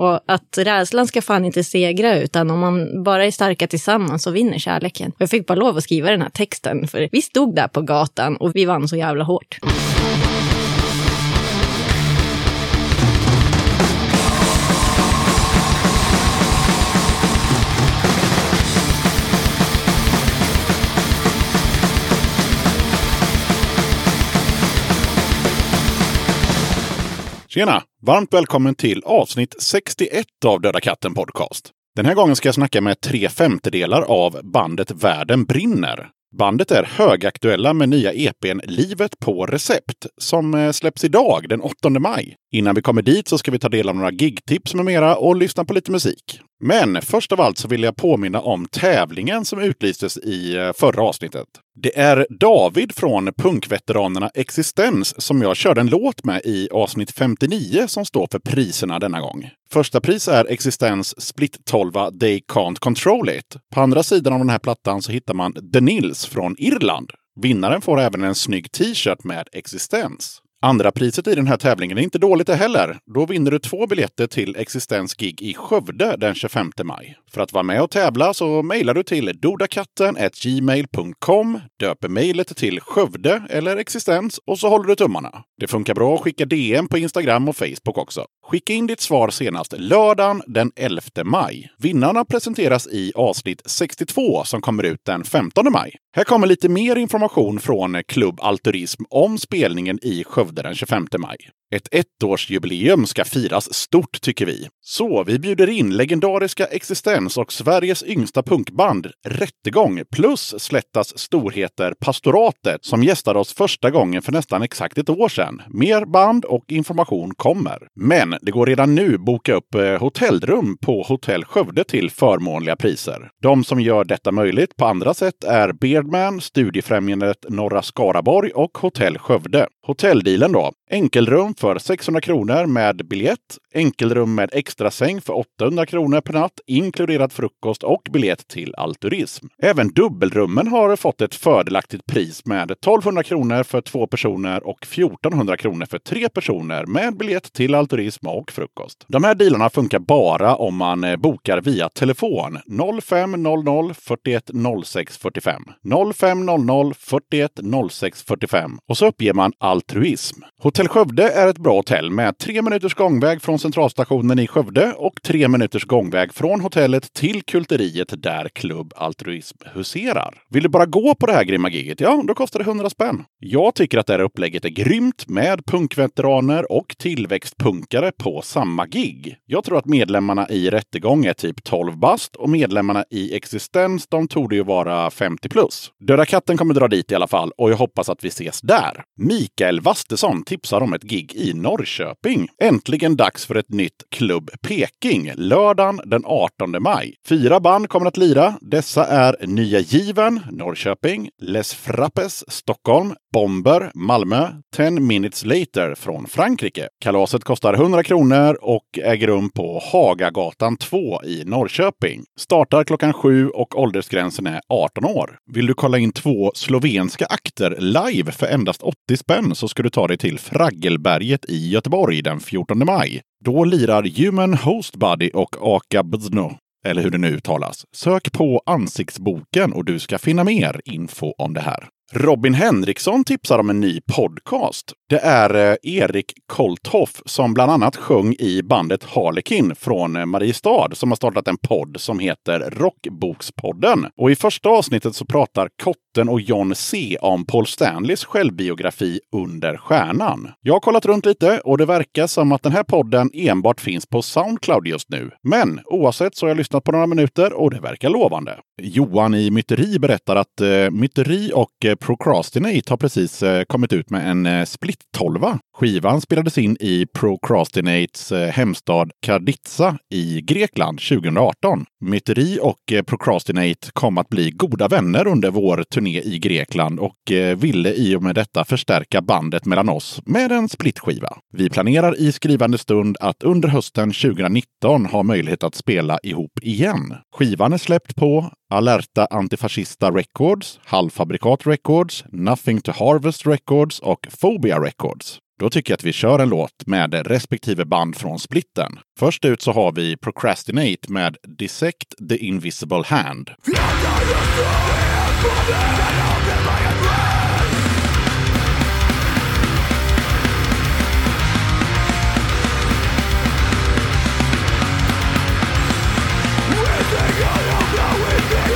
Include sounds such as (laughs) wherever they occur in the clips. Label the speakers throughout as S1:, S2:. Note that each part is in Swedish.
S1: Och att rädslan ska fan inte segra, utan om man bara är starka tillsammans så vinner kärleken. Jag fick bara lov att skriva den här texten, för vi stod där på gatan och vi vann så jävla hårt.
S2: Tjena! Varmt välkommen till avsnitt 61 av Döda katten Podcast. Den här gången ska jag snacka med tre femtedelar av bandet Världen brinner. Bandet är högaktuella med nya EPn Livet på recept som eh, släpps idag den 8 maj. Innan vi kommer dit så ska vi ta del av några gigtips med mera och lyssna på lite musik. Men först av allt så vill jag påminna om tävlingen som utlystes i eh, förra avsnittet. Det är David från punkveteranerna Existens som jag körde en låt med i avsnitt 59 som står för priserna denna gång. Första pris är Existens Split 12 They Can't Control It. På andra sidan av den här plattan så hittar man The Nils från Irland. Vinnaren får även en snygg t-shirt med Existens. Andra priset i den här tävlingen är inte dåligt det heller. Då vinner du två biljetter till Existens gig i Skövde den 25 maj. För att vara med och tävla så mejlar du till dodakattengmail.com, döper mejlet till Skövde eller Existens och så håller du tummarna. Det funkar bra att skicka DM på Instagram och Facebook också. Skicka in ditt svar senast lördagen den 11 maj. Vinnarna presenteras i avsnitt 62 som kommer ut den 15 maj. Här kommer lite mer information från Klubb Alturism om spelningen i Skövde den 25 maj. Ett ettårsjubileum ska firas stort tycker vi. Så vi bjuder in legendariska Existens och Sveriges yngsta punkband Rättegång plus Slättas storheter Pastoratet som gästade oss första gången för nästan exakt ett år sedan. Mer band och information kommer. Men det går redan nu boka upp eh, hotellrum på Hotell Skövde till förmånliga priser. De som gör detta möjligt på andra sätt är Beardman, Studiefrämjandet Norra Skaraborg och Hotell Skövde. Hotelldealen då. Enkelrum för 600 kronor med biljett. Enkelrum med extra säng för 800 kronor per natt, inkluderat frukost och biljett till Alturism. Även dubbelrummen har fått ett fördelaktigt pris med 1200 kronor för två personer och 1400 kronor för tre personer med biljett till Alturism och frukost. De här dealarna funkar bara om man eh, bokar via telefon 0500 41 06 45. 0500 41 06 45 och så uppger man altruism. Hotell Skövde är ett bra hotell med tre minuters gångväg från centralstationen i Skövde och tre minuters gångväg från hotellet till kulteriet där Klubb Altruism huserar. Vill du bara gå på det här grymma giget? Ja, då kostar det 100 spänn. Jag tycker att det här upplägget är grymt med punkveteraner och tillväxtpunkare på samma gig. Jag tror att medlemmarna i Rättegång är typ 12 bast och medlemmarna i Existens, de torde ju vara 50 plus. Döda katten kommer dra dit i alla fall och jag hoppas att vi ses där. Mikael Wastesson tipsar om ett gig i Norrköping. Äntligen dags för ett nytt Klubb Peking, lördagen den 18 maj. Fyra band kommer att lira. Dessa är Nya Given, Norrköping, Les Frappes, Stockholm, Bomber, Malmö, 10 minutes later från Frankrike. Kalaset kostar 100 kronor och äger rum på Hagagatan 2 i Norrköping. Startar klockan 7 och åldersgränsen är 18 år. Vill du kolla in två slovenska akter live för endast 80 spänn så ska du ta dig till Fraggelberget i Göteborg den 14 maj. Då lirar Human Host Buddy och Aka Bzno eller hur det nu uttalas. Sök på Ansiktsboken och du ska finna mer info om det här. Robin Henriksson tipsar om en ny podcast. Det är eh, Erik Kolthoff som bland annat sjöng i bandet Harlekin från eh, Mariestad som har startat en podd som heter Rockbokspodden. Och i första avsnittet så pratar Kotten och John C om Paul Stanleys självbiografi Under stjärnan. Jag har kollat runt lite och det verkar som att den här podden enbart finns på Soundcloud just nu. Men oavsett så har jag lyssnat på några minuter och det verkar lovande. Johan i Myteri berättar att eh, Myteri och eh, Procrastinate har precis eh, kommit ut med en eh, split-tolva. Skivan spelades in i Procrastinates eh, hemstad Karditsa i Grekland 2018. Myteri och Procrastinate kom att bli goda vänner under vår turné i Grekland och ville i och med detta förstärka bandet mellan oss med en splitskiva. Vi planerar i skrivande stund att under hösten 2019 ha möjlighet att spela ihop igen. Skivan är släppt på Alerta Antifascista Records, Halvfabrikat Records, Nothing to Harvest Records och Phobia Records. Då tycker jag att vi kör en låt med respektive band från splitten. Först ut så har vi Procrastinate med Dissect the Invisible Hand. Då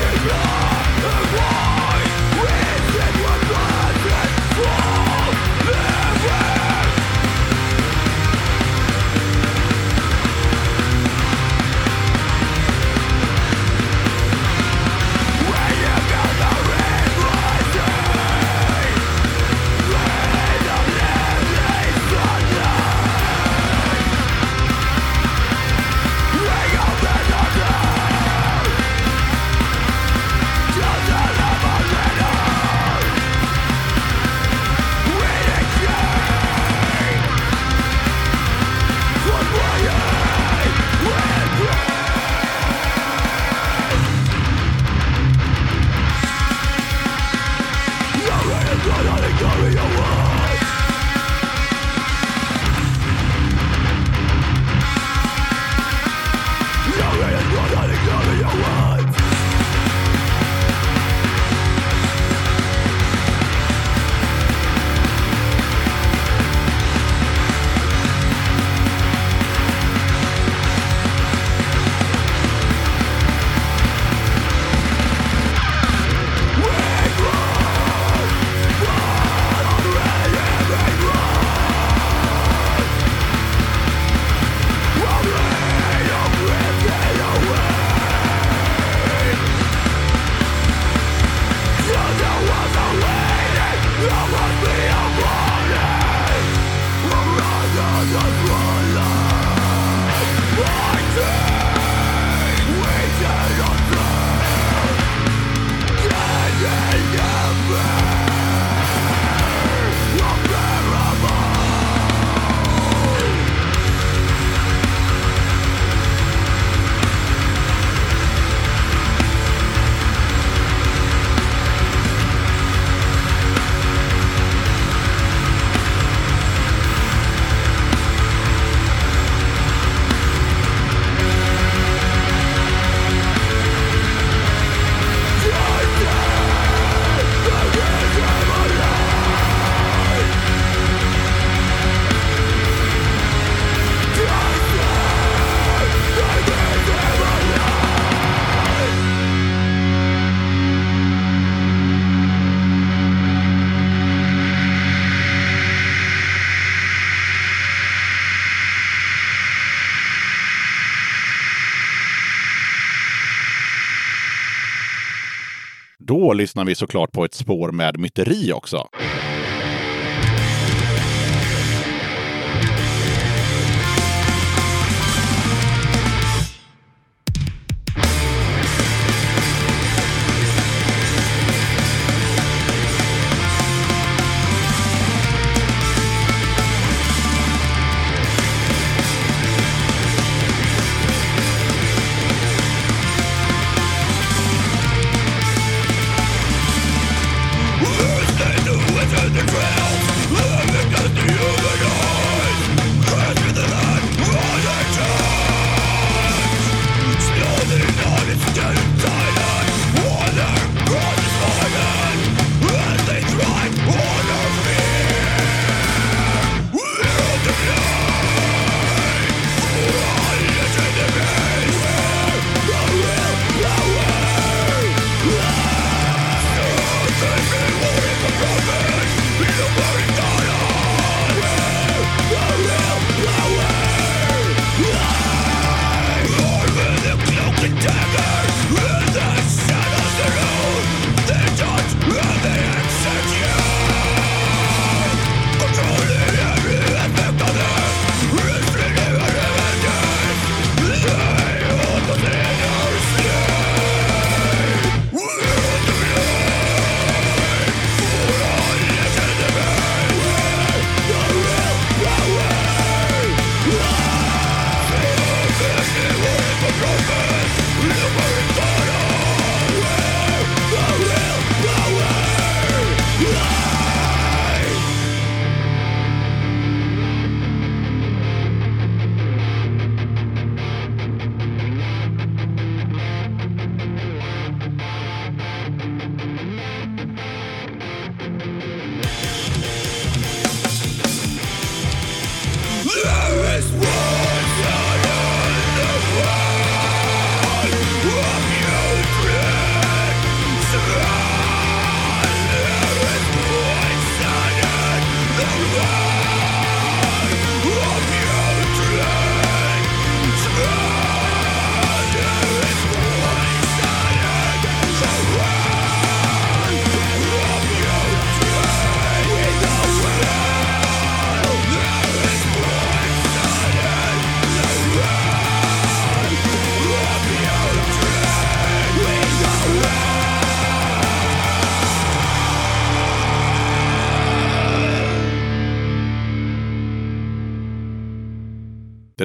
S2: lyssnar vi såklart på ett spår med myteri också.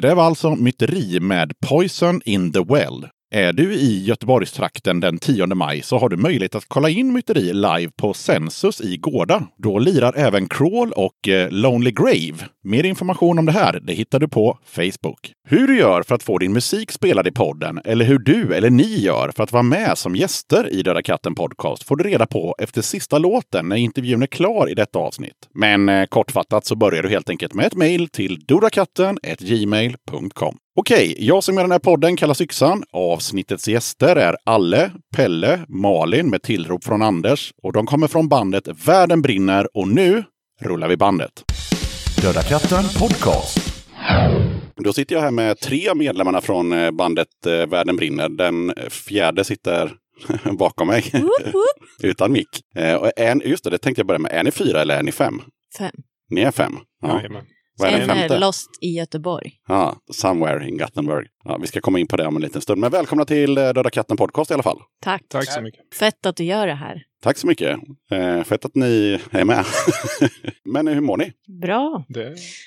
S2: Det där var alltså Myteri med Poison in the Well. Är du i Göteborgstrakten den 10 maj så har du möjlighet att kolla in Myteri live på Sensus i Gårda. Då lirar även Crawl och eh, Lonely Grave. Mer information om det här det hittar du på Facebook. Hur du gör för att få din musik spelad i podden eller hur du eller ni gör för att vara med som gäster i Döda katten Podcast får du reda på efter sista låten när intervjun är klar i detta avsnitt. Men eh, kortfattat så börjar du helt enkelt med ett mejl till dodakatten.gmail.com. Okej, jag som gör den här podden kallas Yxan. Avsnittets gäster är Alle, Pelle, Malin med tillrop från Anders och de kommer från bandet Världen brinner och nu rullar vi bandet. Döda katten Podcast. Då sitter jag här med tre av medlemmarna från eh, bandet eh, Världen brinner. Den fjärde sitter (laughs) bakom mig. (laughs) Utan mick. Eh, och just det, det tänkte jag börja med. Är ni fyra eller är ni fem?
S1: Fem.
S2: Ni är fem? Ja.
S3: Jajamän.
S2: Är
S1: En
S2: femte?
S1: är Lost i Göteborg.
S2: Ja, somewhere in Gothenburg. Ja, vi ska komma in på det om en liten stund. Men välkomna till eh, Döda katten podcast i alla fall.
S1: Tack.
S3: Tack så mycket.
S1: Fett att du gör det här.
S2: Tack så mycket. Eh, fett att ni är med. (laughs) Men hur mår ni?
S1: Bra.
S3: Det,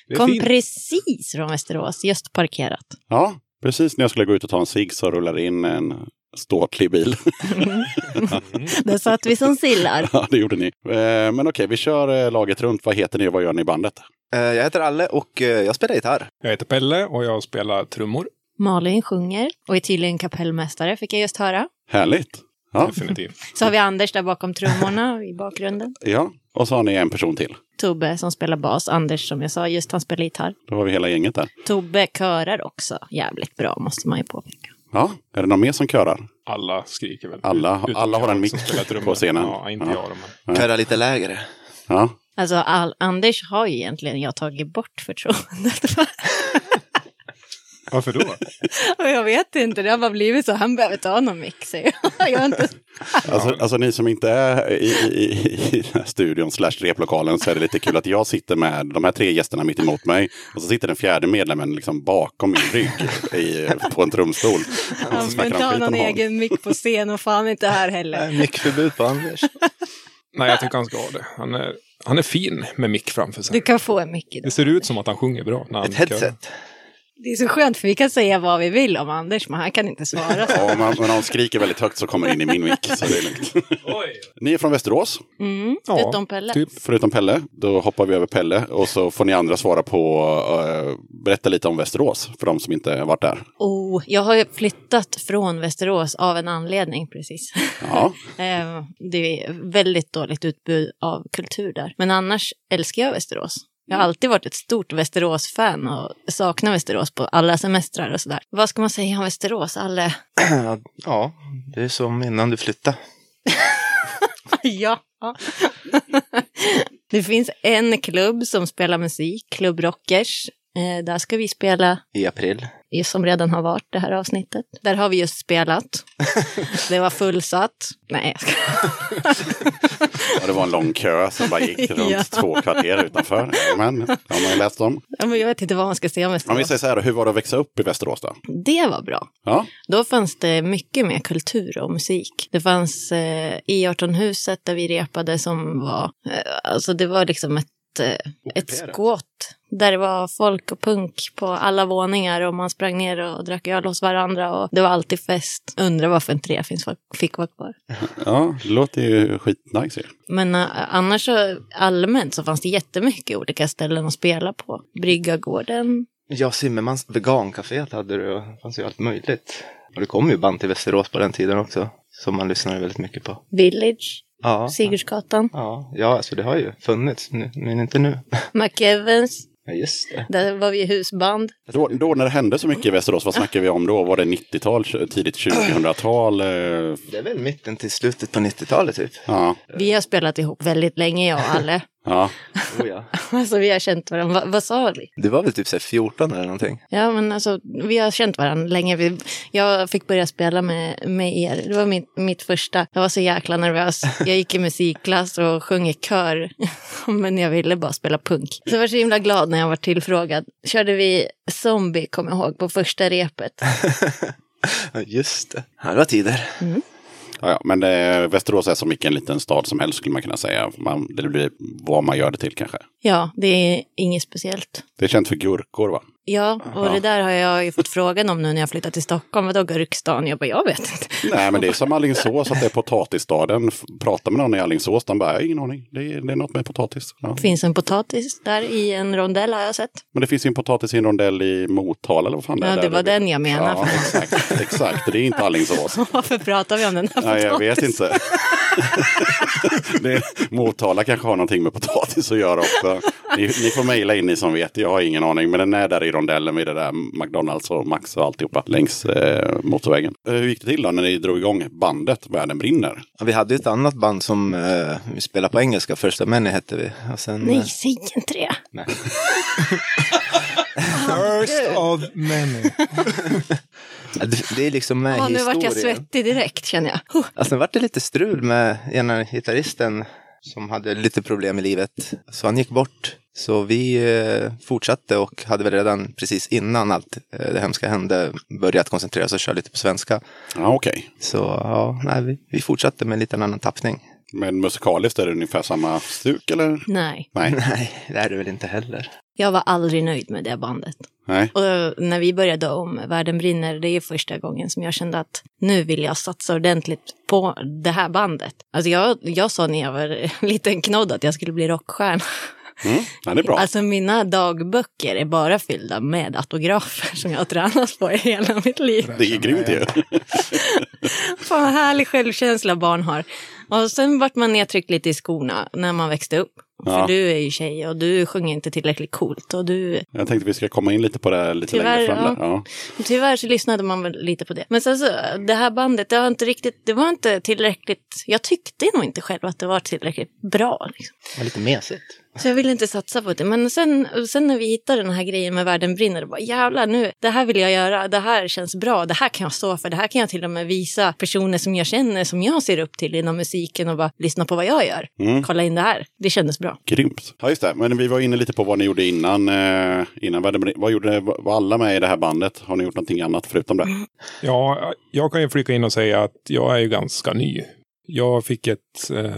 S3: det är
S1: Kom
S3: fint.
S1: precis från Västerås, just parkerat.
S2: Ja, precis när jag skulle gå ut och ta en cigg så rullar in en ståtlig bil. (laughs) (laughs)
S1: Där satt vi som sillar.
S2: ja, det gjorde ni. Eh, men okej, vi kör eh, laget runt. Vad heter ni och vad gör ni i bandet?
S4: Eh, Jag heter Alle och jag spelar gitarr.
S3: Jag heter Pelle och jag spelar trummor.
S1: Malin sjunger och är tydligen kapellmästare, fick jag just höra.
S2: Härligt. Ja,
S3: Definitivt.
S1: Så har vi Anders där bakom trummorna i bakgrunden.
S2: ja. Och så har ni en person till.
S1: Tobbe som spelar bas. Anders som jag sa, just han spelar gitarr.
S2: Då har vi hela gänget där.
S1: Tobbe körar också jävligt bra, måste man ju påpeka.
S2: Ja, är det någon mer som körar?
S3: Alla skriker väl.
S2: Alla-
S3: Utom
S2: alla har en mick på scenen.
S3: Ja, inte
S2: Ja.
S3: jag men.
S4: Köra lite lägre.
S2: Ja,
S1: Alltså, all, Anders har ju egentligen jag tagit bort förtroendet för. (laughs)
S3: Varför då? (laughs)
S1: Jag vet inte, det har bara blivit så. Han behöver ta någon mix, säger jag. (laughs) inte...
S2: Alltså, alltså ni som inte är i, i, i studion slash replokalen så är det lite kul att jag sitter med de här tre gästerna mitt emot mig. Och så sitter den fjärde medlemmen liksom bakom min rygg i, på en trumstol.
S1: Han
S2: snackar
S1: inte ha någon egen mick på scen och fan inte här heller.
S4: Nej, Mickförbud på Anders. (laughs)
S3: Nej, jag tycker han ska ha det. Han är, han är fin med mick framför sig.
S1: Du kan få en mick idag.
S3: Det ser ut som att han sjunger bra när han
S4: Ett headset.
S1: Det är så skönt för vi kan säga vad vi vill om Anders, men han kan inte svara.
S2: Ja, om man, men om han skriker väldigt högt så kommer det in i min mick. Så det är lugnt. Ni är från Västerås,
S1: Mm,
S3: Ja,
S1: utom Pelle.
S3: Typ.
S2: förutom Pelle. Då hoppar vi över Pelle och så får ni andra svara på, uh, berätta lite om Västerås för de som inte har varit där.
S1: Oh, jag har ju flyttat från Västerås av en anledning precis.
S2: Ja, (laughs)
S1: Eh, det är väldigt dåligt utbud av kultur där. Men annars älskar jag Västerås. Jag har alltid varit ett stort Västerås-fan och saknar Västerås på alla semestrar och sådär. Vad ska man säga om Västerås? Alla... (clears throat)
S4: Ja, det är som innan du flyttade. (laughs)
S1: ja. (laughs) det finns en klubb som spelar musik, Klubb Rockers. Eh, där ska vi spela
S4: I april.
S1: som redan har varit det här avsnittet. Där har vi just spelat. (laughs) Det var fullsatt. Nej, jag ska... (laughs)
S2: ja, det var en lång kö som bara gick runt (laughs)
S1: Ja.
S2: två kvarter utanför. Men det har man ju läst om.
S1: Ja, men jag vet inte vad man ska säga om
S2: Om vi
S1: Västerås.
S2: säger så här, hur var det att växa upp i Västerås då?
S1: Det var bra.
S2: Ja,
S1: Då fanns det mycket mer kultur och musik. Det fanns eh, I18-huset där vi repade som var, eh, alltså det var liksom ett, ett
S4: Ockuperat.
S1: skåt. Där det var folk och punk på alla våningar och man sprang ner och drack öl hos varandra och det var alltid fest. Undrar varför inte det finns, fick vara kvar.
S2: ja det låter ju skitnice ju.
S1: Men eh, annars så allmänt så fanns det jättemycket olika ställen att spela på. Bryggagården.
S4: Ja, Zimmermans vegancafé hade du. Det fanns ju allt möjligt. Och det kom ju band till Västerås på den tiden också. Som man lyssnade väldigt mycket på.
S1: Village,
S4: Ja,
S1: Sigurdsgatan,
S4: ja, ja alltså det har ju funnits, men inte nu. (laughs)
S1: McEvans.
S4: Ja, just det.
S1: Där var vi husband.
S2: Då, då när det hände så mycket i Västerås, vad snackar vi om då? Var det 90-tal, tidigt 2000-tal? eh,
S4: Det är väl mitten till slutet på 90-talet typ.
S2: Ja,
S1: Vi har spelat ihop väldigt länge, jag och Alle.
S2: Ja.
S4: Oh, ja. (laughs)
S1: Alltså vi har känt varandra, Va, vad sa vi?
S4: Du var väl typ så här 14 eller någonting?
S1: Ja men alltså vi har känt varandra länge. Vi, jag fick börja spela med, med er. Det var mitt, mitt första. Jag var så jäkla nervös. Jag gick i musikklass och sjöng i kör. (laughs) men jag ville bara spela punk. Så jag var så himla glad när jag var tillfrågad. Körde vi Zombie, kommer jag ihåg, på första repet. (laughs)
S4: Ja, Just det. Det var tider.
S2: Ja, ja, men det, Västerås är som vilken liten stad som helst skulle man kunna säga. Man, det blir vad man gör det till kanske.
S1: Ja, det är inget speciellt.
S2: Det är känt för gurkor va?
S1: Ja, och det där har jag ju fått frågan om nu när jag flyttat till Stockholm. Vadå gurkstan? Jag bara, jag vet inte.
S2: Nej, men det är som Alingsås, att det är potatisstaden. Pratar med någon i Alingsås, de bara, "Jag har ingen aning. Det är, det är något med potatis. Ja.
S1: Det finns en potatis där i en rondell har jag sett.
S2: Men det finns ju en potatis i en rondell i Motala eller vad fan det är.
S1: Ja, det
S2: där
S1: var
S2: det-
S1: den jag menade.
S2: Ja, exakt, exakt. Det är inte Alingsås. (laughs)
S1: Varför pratar vi om den här
S2: Nej, jag vet
S1: potatisen?
S2: inte. (laughs) det, Motala kanske har någonting med potatis att göra också. Ni, ni får mejla in ni som vet, jag har ingen aning. Men den är där i rondellen vid det där McDonalds och Max och alltihopa längs eh, motorvägen. Eh, Hur gick det till då när ni drog igång bandet Världen brinner?
S4: Ja, vi hade ett annat band som eh, vi spelade på engelska. Första Many hette vi. Och sen,
S1: Nej,
S4: eh,
S1: säg inte det.
S4: nej. (laughs)
S3: First of many. (laughs)
S4: Det, det är liksom med
S1: Ja, nu vart jag svettig direkt känner jag. Huh.
S4: Alltså, det vart det lite strul med ena gitarristen som hade lite problem i livet. Så han gick bort. Så vi eh, fortsatte och hade väl redan precis innan allt eh, det hemska hände börjat koncentrera oss och köra lite på svenska.
S2: Ja, okej.
S4: Så ja, nej, vi, vi fortsatte med en liten annan tappning.
S2: Men musikaliskt är det ungefär samma stuk eller?
S1: Nej,
S2: Nej. (laughs)
S4: Nej, det är det väl inte heller.
S1: jag var aldrig nöjd med det bandet.
S2: Nej.
S1: Och när vi började om Världen brinner, det är första gången som jag kände att nu vill jag satsa ordentligt på det här bandet. Alltså jag, jag sa när jag var en (laughs) liten knodd att jag skulle bli rockstjärna.
S2: Mm. Ja, det är bra.
S1: Alltså mina dagböcker är bara fyllda med autografer som jag har tränat på i hela mitt liv.
S2: det är grymt ju.
S1: Fan vad härlig självkänsla barn har. Och sen vart man nedtryckt lite i skorna när man växte upp.
S2: Ja.
S1: För du är ju tjej och du sjunger inte tillräckligt coolt. Och du,
S2: Jag tänkte vi ska komma in lite på det här lite
S1: Tyvärr,
S2: längre fram.
S1: ja.
S2: Där. Ja.
S1: tyvärr så lyssnade man väl lite på det. Men sen så, det här bandet, det var inte riktigt, det var inte tillräckligt, jag tyckte nog inte själv att det var tillräckligt bra. Liksom.
S4: Det var lite mesigt.
S1: Så jag ville inte satsa på det. Men sen, sen när vi hittade den här grejen med Världen brinner, då bara jävlar nu, det här vill jag göra, det här känns bra, det här kan jag stå för, det här kan jag till och med visa personer som jag känner, som jag ser upp till inom musiken och bara lyssna på vad jag gör.
S2: Mm.
S1: Kolla in det här, det kändes bra.
S2: Grymt. Ja, just det. Men vi var inne lite på vad ni gjorde innan. Eh, innan brinner. vad gjorde, var alla med i det här bandet? Har ni gjort någonting annat förutom det?
S3: Ja, jag kan ju flika in och säga att jag är ju ganska ny. Jag fick ett... Eh,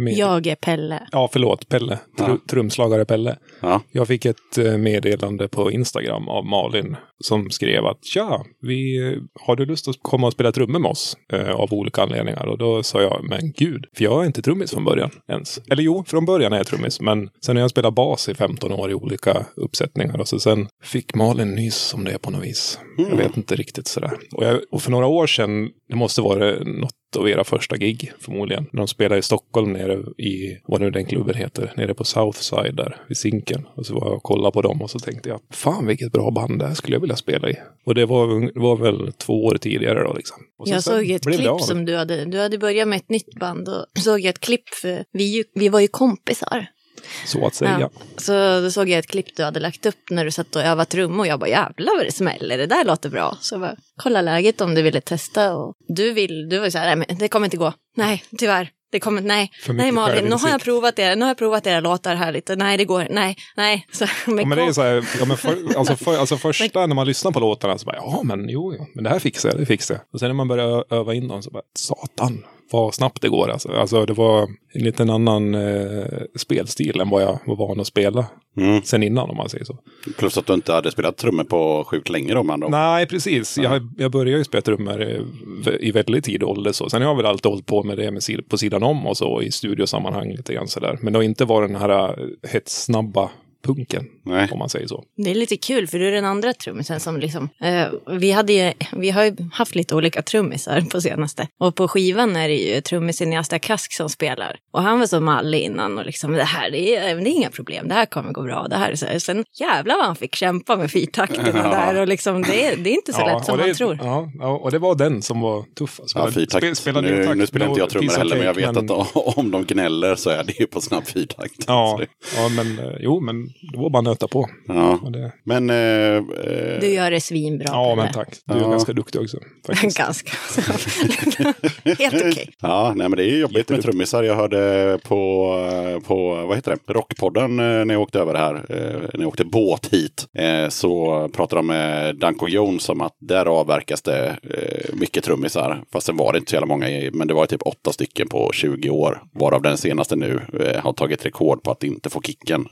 S3: med...
S1: Jag är Pelle.
S3: Ja, förlåt, Pelle. Tr
S2: Ja.
S3: Trumslagare Pelle.
S2: Ja.
S3: Jag fick ett eh, meddelande på Instagram av Malin som skrev att tja, vi, har du lust att komma och spela trummor med oss? Eh, av olika anledningar. Och då sa jag, men gud, för jag är inte trummis från början ens. Eller jo, från början är jag trummis, men sen har jag spelat bas i 15 år i olika uppsättningar. Och så sen fick Malin nys om det på något vis. Jag vet inte riktigt sådär. Och, jag, och för några år sedan, det måste vara något av era första gig förmodligen. De spelade i Stockholm nere i, vad nu den klubben heter, nere på Southside där vid Zinken. Och så var jag och kollade på dem och så tänkte jag, fan vilket bra band det här skulle jag vilja spela i. Och det var, var väl två år tidigare då liksom. Och
S1: Jag såg ett klipp som du hade, du hade börjat med ett nytt band och såg jag ett klipp för vi, vi var ju kompisar.
S3: Så att säga.
S1: Ja. Så då såg jag ett klipp du hade lagt upp när du satt och övade trum och jag bara jävlar vad det smäller, det där låter bra. Så jag bara, kolla läget om du ville testa och du vill, du var så här, nej men det kommer inte gå, nej tyvärr. Det kommer, nej, nej Malin, nu har jag provat det, nu har jag provat era låtar här lite, nej det går, nej, nej. Så, men
S3: Ja, men det är så här, ja, men för, alltså, för, alltså (laughs) första när man lyssnar på låtarna så bara, ja men jo, jo, men det här fixar jag, det fixar jag. Och sen när man börjar öva in dem så bara, satan, vad snabbt det går alltså. Alltså det var en liten annan eh, spelstil än vad jag var van att spela
S2: Mm.
S3: sen innan om man säger så.
S2: Plus att du inte hade spelat trummor på sjukt länge då andra ord.
S3: Nej, precis. Jag, jag började ju spela trummor i, i väldigt tidig ålder. Så. Sen har jag väl alltid hållit på med det med, på sidan om och så i studiosammanhang lite grann sådär. Men det har inte varit den här eh, hetssnabba punken
S2: Nej.
S3: om man säger så.
S1: Det är lite kul för du är den andra trummisen som liksom, eh, vi, hade ju, vi har ju haft lite olika trummisar på senaste. Och på skivan är det ju trummisen i Asta Kask som spelar. Och han var så mallig innan och liksom det här det är, det är inga problem, det här kommer gå bra. Det här är så här. Sen jävlar vad han fick kämpa med fyrtakterna
S2: Ja. (laughs)
S1: där och liksom det, är- det är inte så lätt som
S3: det,
S1: man tror.
S3: Ja, ja, och det var den som var tuff. Alltså,
S2: Ja, fyrtakt.
S3: Spe- spelade
S2: nu,
S3: takt
S2: nu spelar inte jag trummor heller, men jag vet
S3: men-
S2: att (laughs) om de gnäller så är det ju på snabb fyrtakt.
S3: Ja, ja, men eh, jo, men det var bara att nöta på.
S2: ja.
S3: Det,
S2: Men... Eh, eh,
S1: Du gör det svinbra.
S3: ja, men tack. Du är
S2: Ja.
S3: ganska duktig också. Faktiskt.
S1: Ganska. (laughs) Helt okej.
S2: Ja, nej men det är jobbigt med trummisar. Jag hörde på, på vad heter det, Rockpodden eh, när jag åkte över här, eh, när jag åkte båt hit, så pratade de med Danko Jones om att där avverkas det mycket trummisar. Fast sen var det inte så jävla många, men det var typ åtta stycken på 20 år. Varav den senaste nu har tagit rekord på att inte få kicken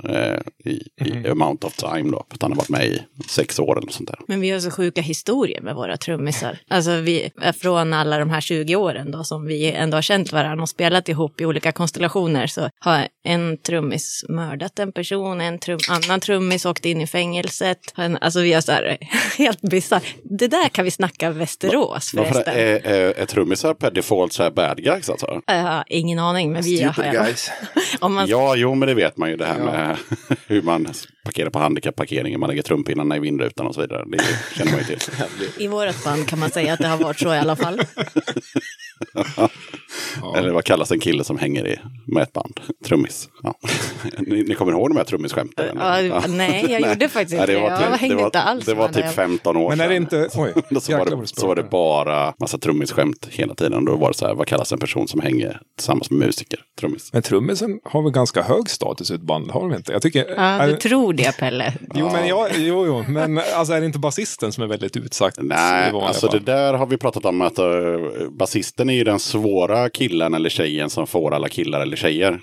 S2: i, i amount of time då. För att han har varit med i sex år eller sånt där.
S1: Men vi har så sjuka historier med våra trummisar. Alltså vi, från alla de här 20 åren då som vi ändå har känt varandra och spelat ihop i olika konstellationer så har en trummis mördat en person, en trum, annan trummis åkt in i fängelset. Alltså vi har så här (laughs) helt bisarrt. Det där kan vi snacka Västerås
S2: Varför
S1: förresten.
S2: är, är, är trummisar per default så här bad guys alltså?
S1: Har ingen aning, men vi har...
S4: Stupid guys. (laughs)
S1: Om man,
S2: Ja, jo, men det vet man ju det här med (laughs) hur man parkerar på handikappparkeringen, man lägger trumpinnarna i vindrutan och så vidare. Det känner man ju till. (laughs)
S1: I vårt band kan man säga att det har varit så i alla fall. (laughs)
S2: Eller vad kallas en kille som hänger i med ett band? (laughs) Trummis. Ja. (laughs) Ni, ni kommer ihåg de här trummisskämten? eller?
S1: Ja, nej, jag gjorde faktiskt inte
S2: det.
S1: det.
S2: var
S1: Jag
S2: typ,
S1: hängde
S2: det var,
S1: inte alls
S2: det var typ
S1: det.
S2: 15 år
S3: Men är det inte... Oj, (laughs)
S2: så, var det, så var det bara massa trummisskämt hela tiden. Då var det så här, vad kallas en person som hänger tillsammans med musiker? Trummis.
S3: Men trummisen har väl ganska hög status i ett band, har de inte? Jag tycker...
S1: Ja,
S3: är,
S1: du tror det, Pelle.
S3: jo, men jag, jo, jo, men alltså är det inte basisten som är väldigt utsatt?
S2: Nej, alltså det
S3: fall?
S2: där har vi pratat om att uh, basisten är ju den svåra killen eller tjejen som får alla killar eller tjejer.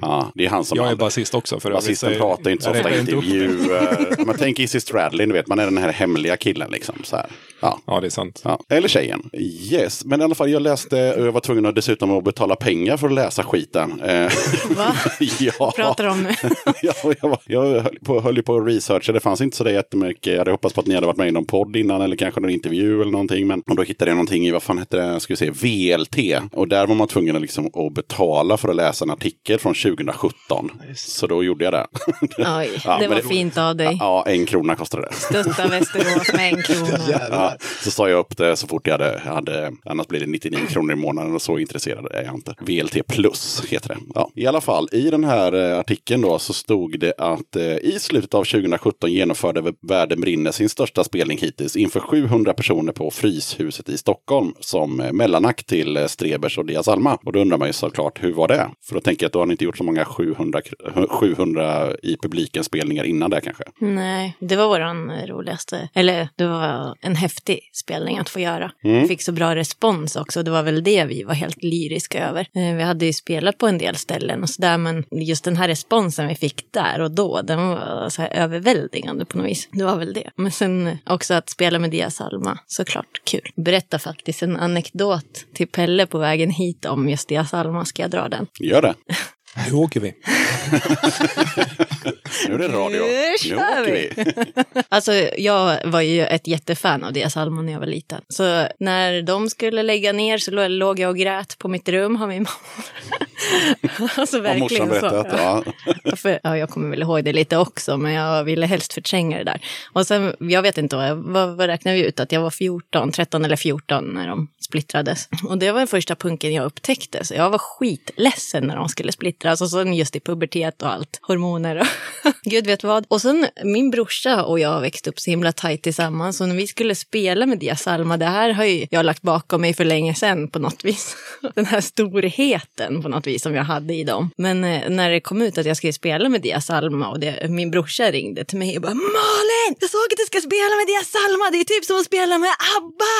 S2: Ja, det är han som.
S3: Jag är basist också. För
S2: Basisten pratar inte så ofta i intervjuer. Man tänker Izzy Stradlin, du vet, man är den här hemliga killen liksom. Så här. Ja.
S3: Ja, det är sant.
S2: Ja, eller tjejen. Yes, men i alla fall jag läste, jag var tvungen att dessutom att betala pengar för att läsa skiten. Eh,
S1: Va? (laughs)
S2: ja.
S1: Pratar om nu? (laughs)
S2: ja, jag, var, jag höll, på, höll på att researcha, det fanns inte så där jättemycket. Jag hade hoppats på att ni hade varit med i någon podd innan eller kanske någon intervju eller någonting. Men och då hittade jag någonting i, vad fan hette det, ska vi se, VLT. Och där var man tvungen att, liksom, att betala för att läsa en artikel från 2017. Så då gjorde jag det.
S1: Oj, (laughs)
S2: Ja,
S1: det var fint av dig.
S2: ja, en krona kostade det.
S1: Stötta Västerås med en krona. (laughs)
S2: Ja, så sa jag upp det så fort jag hade, hade, annars blir det 99 kronor i månaden och så intresserad är jag inte. VLT plus heter det. Ja, I alla fall, i den här eh, artikeln då så stod det att eh, i slutet av 2017 genomförde Världen brinner sin största spelning hittills inför 700 personer på Fryshuset i Stockholm som eh, mellanakt till eh, Strebers och Diaz Alma. Och då undrar man ju såklart, hur var det? För då tänker jag att då har ni inte gjort så många 700, kr- 700 i publiken spelningar innan det kanske.
S1: Nej, det var våran roligaste, eller det var en häftig spelning att få göra.
S2: Mm.
S1: Fick så bra respons också, det var väl det vi var helt lyriska över. Eh, Vi hade ju spelat på en del ställen och sådär, men just den här responsen vi fick där och då, den var så här överväldigande på något vis. Det var väl det. Men sen också att spela med Diaz Alma, såklart kul. Berätta faktiskt en anekdot till Pelle på vägen hit om just Diaz Alma, ska jag dra den?
S2: Gör det. (laughs)
S3: Nu åker vi. (laughs)
S2: Nu är det radio.
S1: Nu kör vi.
S2: vi. (laughs)
S1: Alltså, jag var ju ett jättefan av Diaz Alma när jag var liten. Så när de skulle lägga ner så lå- låg jag och grät på mitt rum, har min mamma. (laughs) alltså verkligen så.
S2: berättat? Ja. (laughs)
S1: För, ja, jag kommer väl ihåg det lite också, men jag ville helst förtränga det där. Och sen, jag vet inte, vad, vad, vad räknar vi ut? Att jag var 14, 13 eller 14 när de splittrades. Och det var den första punken jag upptäckte, så jag var skitledsen när de skulle splittras. Och sen just i pubertet och allt, hormoner och (laughs) gud vet vad. Och sen min brorsa och jag växte upp så himla tajt tillsammans, så när vi skulle spela med Dia Salma, det här har ju jag lagt bakom mig för länge sedan på något vis. (laughs) Den här storheten på något vis som jag hade i dem. Men eh, när det kom ut att jag skulle spela med Dia Salma och det, min brorsa ringde till mig och bara Malin, jag såg att du ska spela med Dia Salma, det är typ som att spela med ABBA!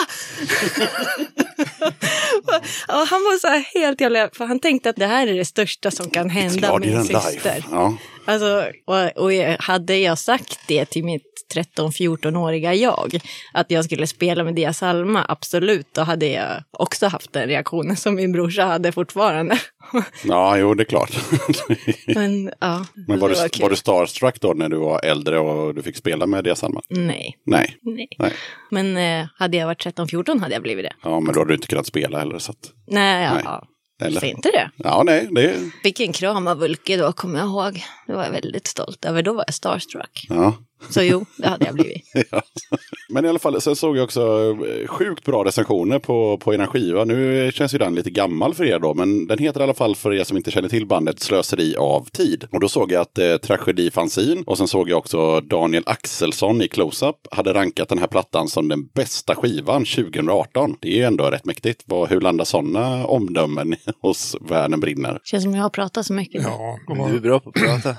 S1: (laughs) och han var så här helt jävla, för han tänkte att det här är det största som kan hända min syster.
S2: Ja.
S1: Alltså, och, och jag- hade jag sagt det till mitt 13-14-åriga jag, att jag skulle spela med Dia Salma, absolut, då hade jag också haft den reaktionen som min brorsa hade fortfarande. (laughs)
S2: Ja, jo, det är klart. (laughs)
S1: Men ja,
S2: Men var
S1: det
S2: du,
S1: var kul.
S2: var du starstruck då när du var äldre och du fick spela med Dia Salma?
S1: Nej,
S2: Nej.
S1: nej.
S2: Nej.
S1: Men eh, hade jag varit 13-14 hade jag blivit det.
S2: Ja, men då hade du inte kunnat spela heller. Så att,
S1: Nej, ja,
S2: Nej.
S1: ja.
S2: Eller?
S1: Varför inte det?
S2: Ja, nej, det
S1: Fick en kram av Ulke då, kommer jag ihåg. Det var jag väldigt stolt över. Då var jag starstruck.
S2: Ja.
S1: Så jo, det hade jag blivit. (laughs)
S2: ja. Men i alla fall, sen såg jag också eh, sjukt bra recensioner på, på er skiva. Nu känns ju den lite gammal för er då, men den heter i alla fall för er som inte känner till bandet Slöseri av tid. Och då såg jag att eh, Tragedi Fanzine och sen såg jag också Daniel Axelsson i Close-Up hade rankat den här plattan som den bästa skivan 2018. Det är ju ändå rätt mäktigt. Vad, hur landar sådana omdömen (laughs) hos Världen brinner?
S1: Känns som jag har pratat så mycket.
S3: Ja,
S4: Du är bra på att prata.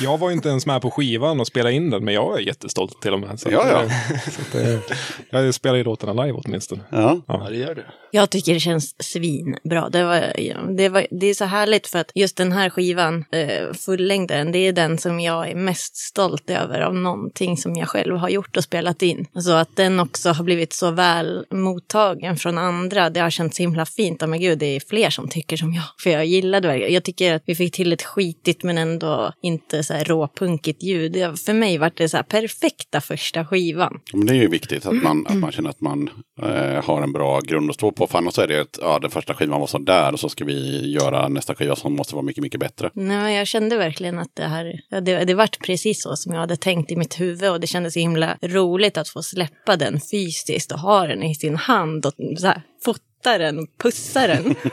S3: jag var ju inte ens med på skivan och spelade in den, men jag är jättestolt till och med. Så
S2: Ja, ja.
S3: eh, Så att, eh, jag spelar ju låtarna live åtminstone.
S2: Ja.
S4: Ja, det gör du.
S1: Jag tycker det känns svinbra. Det, var, det, var, det är så härligt för att just den här skivan, eh, fullängden, det är den som jag är mest stolt över av någonting som jag själv har gjort och spelat in. Så att den också har blivit så väl mottagen från andra, det har känts så himla fint. Ja, men gud, det är fler som tycker som jag. För jag gillade det. Jag tycker att vi fick till ett skitigt men ändå inte så här råpunkigt ljud. Det, för mig var det så här perfekta första skivan.
S2: Men det är ju viktigt att man, att man känner att man eh, har en bra grund att stå på. För annars är det att ja, den första skivan var så där och så ska vi göra nästa skiva som måste vara mycket, mycket bättre.
S1: Nej, jag kände verkligen att det här, ja, det, det vart precis så som jag hade tänkt i mitt huvud och det kändes så himla roligt att få släppa den fysiskt och ha den i sin hand och så här, fota den, pussa den. (laughs)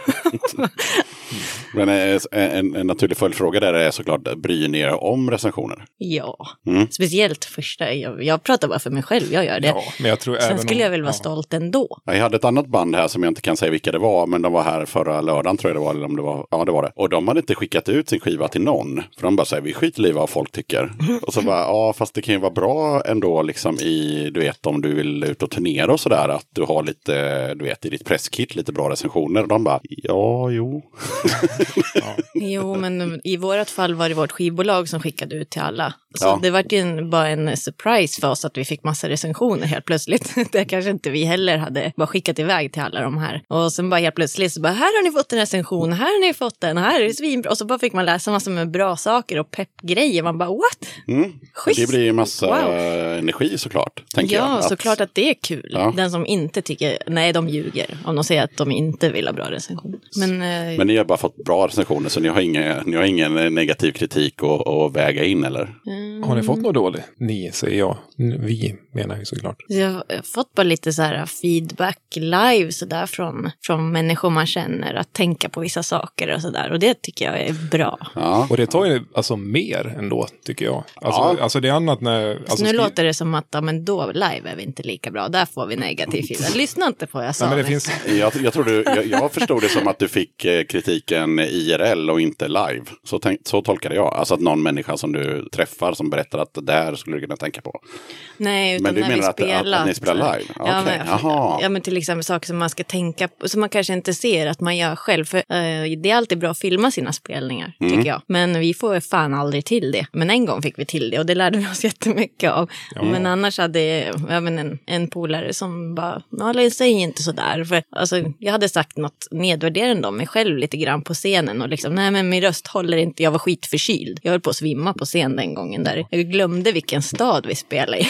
S1: (laughs)
S2: Men eh, en, en naturlig följdfråga där är såklart, bryr ni er om recensioner?
S1: ja,
S2: Mm.
S1: speciellt första, jag, jag pratar bara för mig själv, jag gör det.
S3: Ja, men jag tror
S1: Sen
S3: även
S1: skulle
S3: om-
S1: jag väl vara
S3: ja.
S1: stolt ändå.
S2: Jag hade ett annat band här som jag inte kan säga vilka det var, men de var här förra lördagen tror jag det var, eller om det var, ja det var det. Och de hade inte skickat ut sin skiva till någon. För de bara säger, vi skiter i vad folk tycker. (laughs) Och så bara, ja fast det kan ju vara bra ändå liksom i, du vet om du vill ut och turnera och sådär, att du har lite, du vet i ditt presskit lite bra recensioner. Och de bara, ja jo. (laughs) (laughs)
S1: Jo, men i vårt fall var det vårt skivbolag som skickade ut till alla. Så
S2: Ja.
S1: det var ju en, bara en surprise för oss att vi fick massa recensioner helt plötsligt. (laughs) Det kanske inte vi heller hade bara skickat iväg till alla de här. Och sen bara helt plötsligt så bara, här har ni fått en recension, här har ni fått en, här är det svinbra. Och så bara fick man läsa massor med bra saker och peppgrejer. Man bara, what?
S2: Mm.
S1: Schysst.
S2: Det blir ju massa
S1: Wow.
S2: energi såklart. Tänker
S1: Ja,
S2: jag.
S1: såklart att det är kul.
S2: Ja.
S1: Den som inte tycker, nej de ljuger om de säger att de inte vill ha bra recensioner. Men, eh,
S2: Men ni har bara fått bra recensioner så ni har ingen, ni har ingen negativ kritik att, att väga in eller?
S3: Har ni fått något dåligt? Ni, säger jag. Vi menar jag såklart.
S1: Jag har fått bara lite så här feedback live så där från, från människor man känner att tänka på vissa saker och så där. Och det tycker jag är bra.
S2: Ja.
S3: Och det tar ju alltså mer ändå, tycker jag. Alltså,
S2: Ja.
S3: alltså det är annat när...
S1: Så
S3: Alltså,
S1: nu
S3: skri-
S1: låter det som att ja, men då live är vi inte lika bra. Där får vi negativ feedback. Lyssna inte på vad jag sa.
S3: Nej, men det finns,
S2: Jag, jag, tror du, jag, jag förstod det som att du fick eh, kritiken IRL och inte live. Så, tänk, så tolkade jag. Alltså att någon människa som du träffar som berättar att det där skulle du kunna tänka på.
S1: Nej, utan
S2: Men du
S1: när vi
S2: menar att- att- att ni spelar live?
S1: Ja,
S2: Okej,
S1: men,
S2: jaha.
S1: ja, men till exempel saker som man ska tänka på, som man kanske inte ser att man gör själv. För eh, det är alltid bra att filma sina spelningar,
S2: Mm.
S1: tycker jag. Men vi får fan aldrig till det. Men en gång fick vi till det och det lärde vi oss (laughs) jättemycket av. Men annars hade jag men en, en polare som bara, "Ja, säg inte sådär. För alltså, jag hade sagt något nedvärderande om mig själv lite grann på scenen och liksom, nej men min röst håller inte, jag var skitförkyld. Jag höll på att svimma på scen den gången där. Jag glömde vilken stad vi spelade i.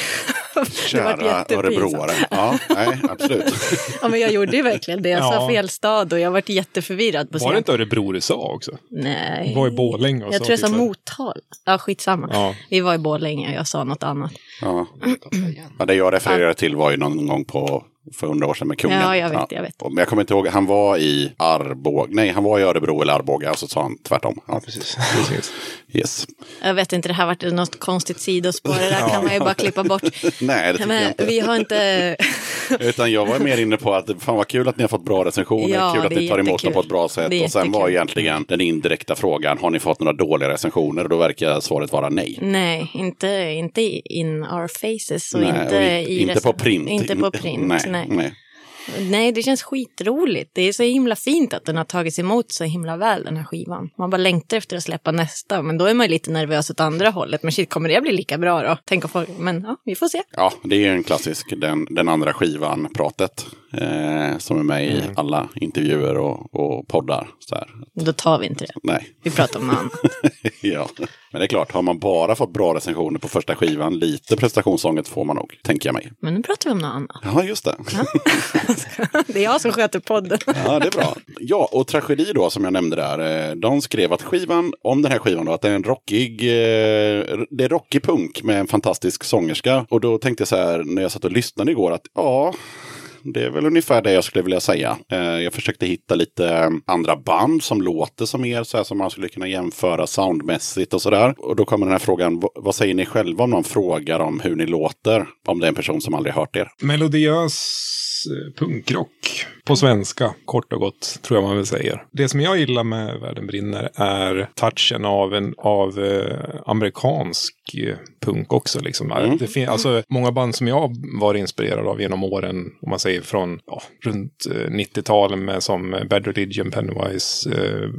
S1: (laughs)
S2: Kära örebroare. Ja, nej, absolut. (laughs)
S1: Ja, men jag gjorde ju verkligen det. Jag sa
S3: Ja.
S1: fel stad och jag varit jätteförvirrad på
S3: var det inte Örebro du sa också?
S1: Nej.
S3: Det var i Borlänge och
S1: Jag
S3: så
S1: tror jag sa
S3: typ.
S1: Motala. Ja, skitsamma.
S3: Ja.
S1: Vi var i Borlänge, jag sa något annat.
S2: Ja. (clears throat) Ja, det jag refererade till var ju någon gång på för hundra år sedan med kungen.
S1: Ja, jag vet, jag vet.
S2: Men jag kommer inte ihåg, han var i Arboga, nej han var i Örebro eller Arboga och så sa han tvärtom. Ja,
S4: Precis. (laughs)
S3: Precis.
S2: Yes.
S1: Jag vet inte, det här vart något konstigt sidospår. Det där kan man ju bara klippa bort. (laughs)
S2: Nej, det tycker jag
S1: Men
S2: inte.
S1: vi har inte... (laughs)
S2: Utan jag var mer inne på att fan vad kul att ni har fått bra recensioner,
S1: Ja,
S2: kul att ni tar emot dem på ett bra sätt. Och sen var egentligen den indirekta frågan, har ni fått några dåliga recensioner? Och då verkar svaret vara nej.
S1: Nej, inte, inte in our faces och
S2: Nej,
S1: inte
S2: och
S1: i
S2: inte på print.
S1: Inte på print,
S2: nej.
S1: Nej.
S2: nej.
S1: Nej, det känns skitroligt. Det är så himla fint att den har tagits emot så himla väl, den här skivan. Man bara längtar efter att släppa nästa, men då är man ju lite nervös åt andra hållet. Men shit, kommer det bli lika bra då? Tänk folk, men ja, vi får se.
S2: Ja, det är en klassisk, den, den andra skivan-pratet. Eh, som är med i alla intervjuer och, och poddar. Så här.
S1: Då tar vi inte det.
S2: Nej,
S1: Vi pratar om något annat. (laughs)
S2: ja. Men det är klart, har man bara fått bra recensioner på första skivan, lite prestationsångest får man nog, tänker jag mig.
S1: Men nu pratar vi om något annat.
S2: Ja, just det. (laughs)
S1: Det är jag som sköter podden.
S2: Ja, det är bra. Ja, och Tragedi då, som jag nämnde där. eh, De skrev att skivan, om den här skivan då, att det är en rockig, eh, det är rockig punk med en fantastisk sångerska. Och då tänkte jag så här, när jag satt och lyssnade igår, att ja, det är väl ungefär det jag skulle vilja säga. Eh, jag försökte hitta lite eh, andra band som låter som er, så här som man skulle kunna jämföra soundmässigt och sådär. Och då kommer den här frågan, vad säger ni själva om någon frågar om hur ni låter? Om det är en person som aldrig hört er.
S3: Melodiös eh, punkrock på svenska, kort och gott, tror jag man väl säger. Det som jag gillar med Världen brinner är touchen av en av eh, amerikansk eh, punk också. Liksom.
S2: Mm.
S3: Det fin- alltså, många band som jag var inspirerad av genom åren, om man säger från ja, runt eh, 90-talen med som eh, Bad Religion, Pennywise, eh,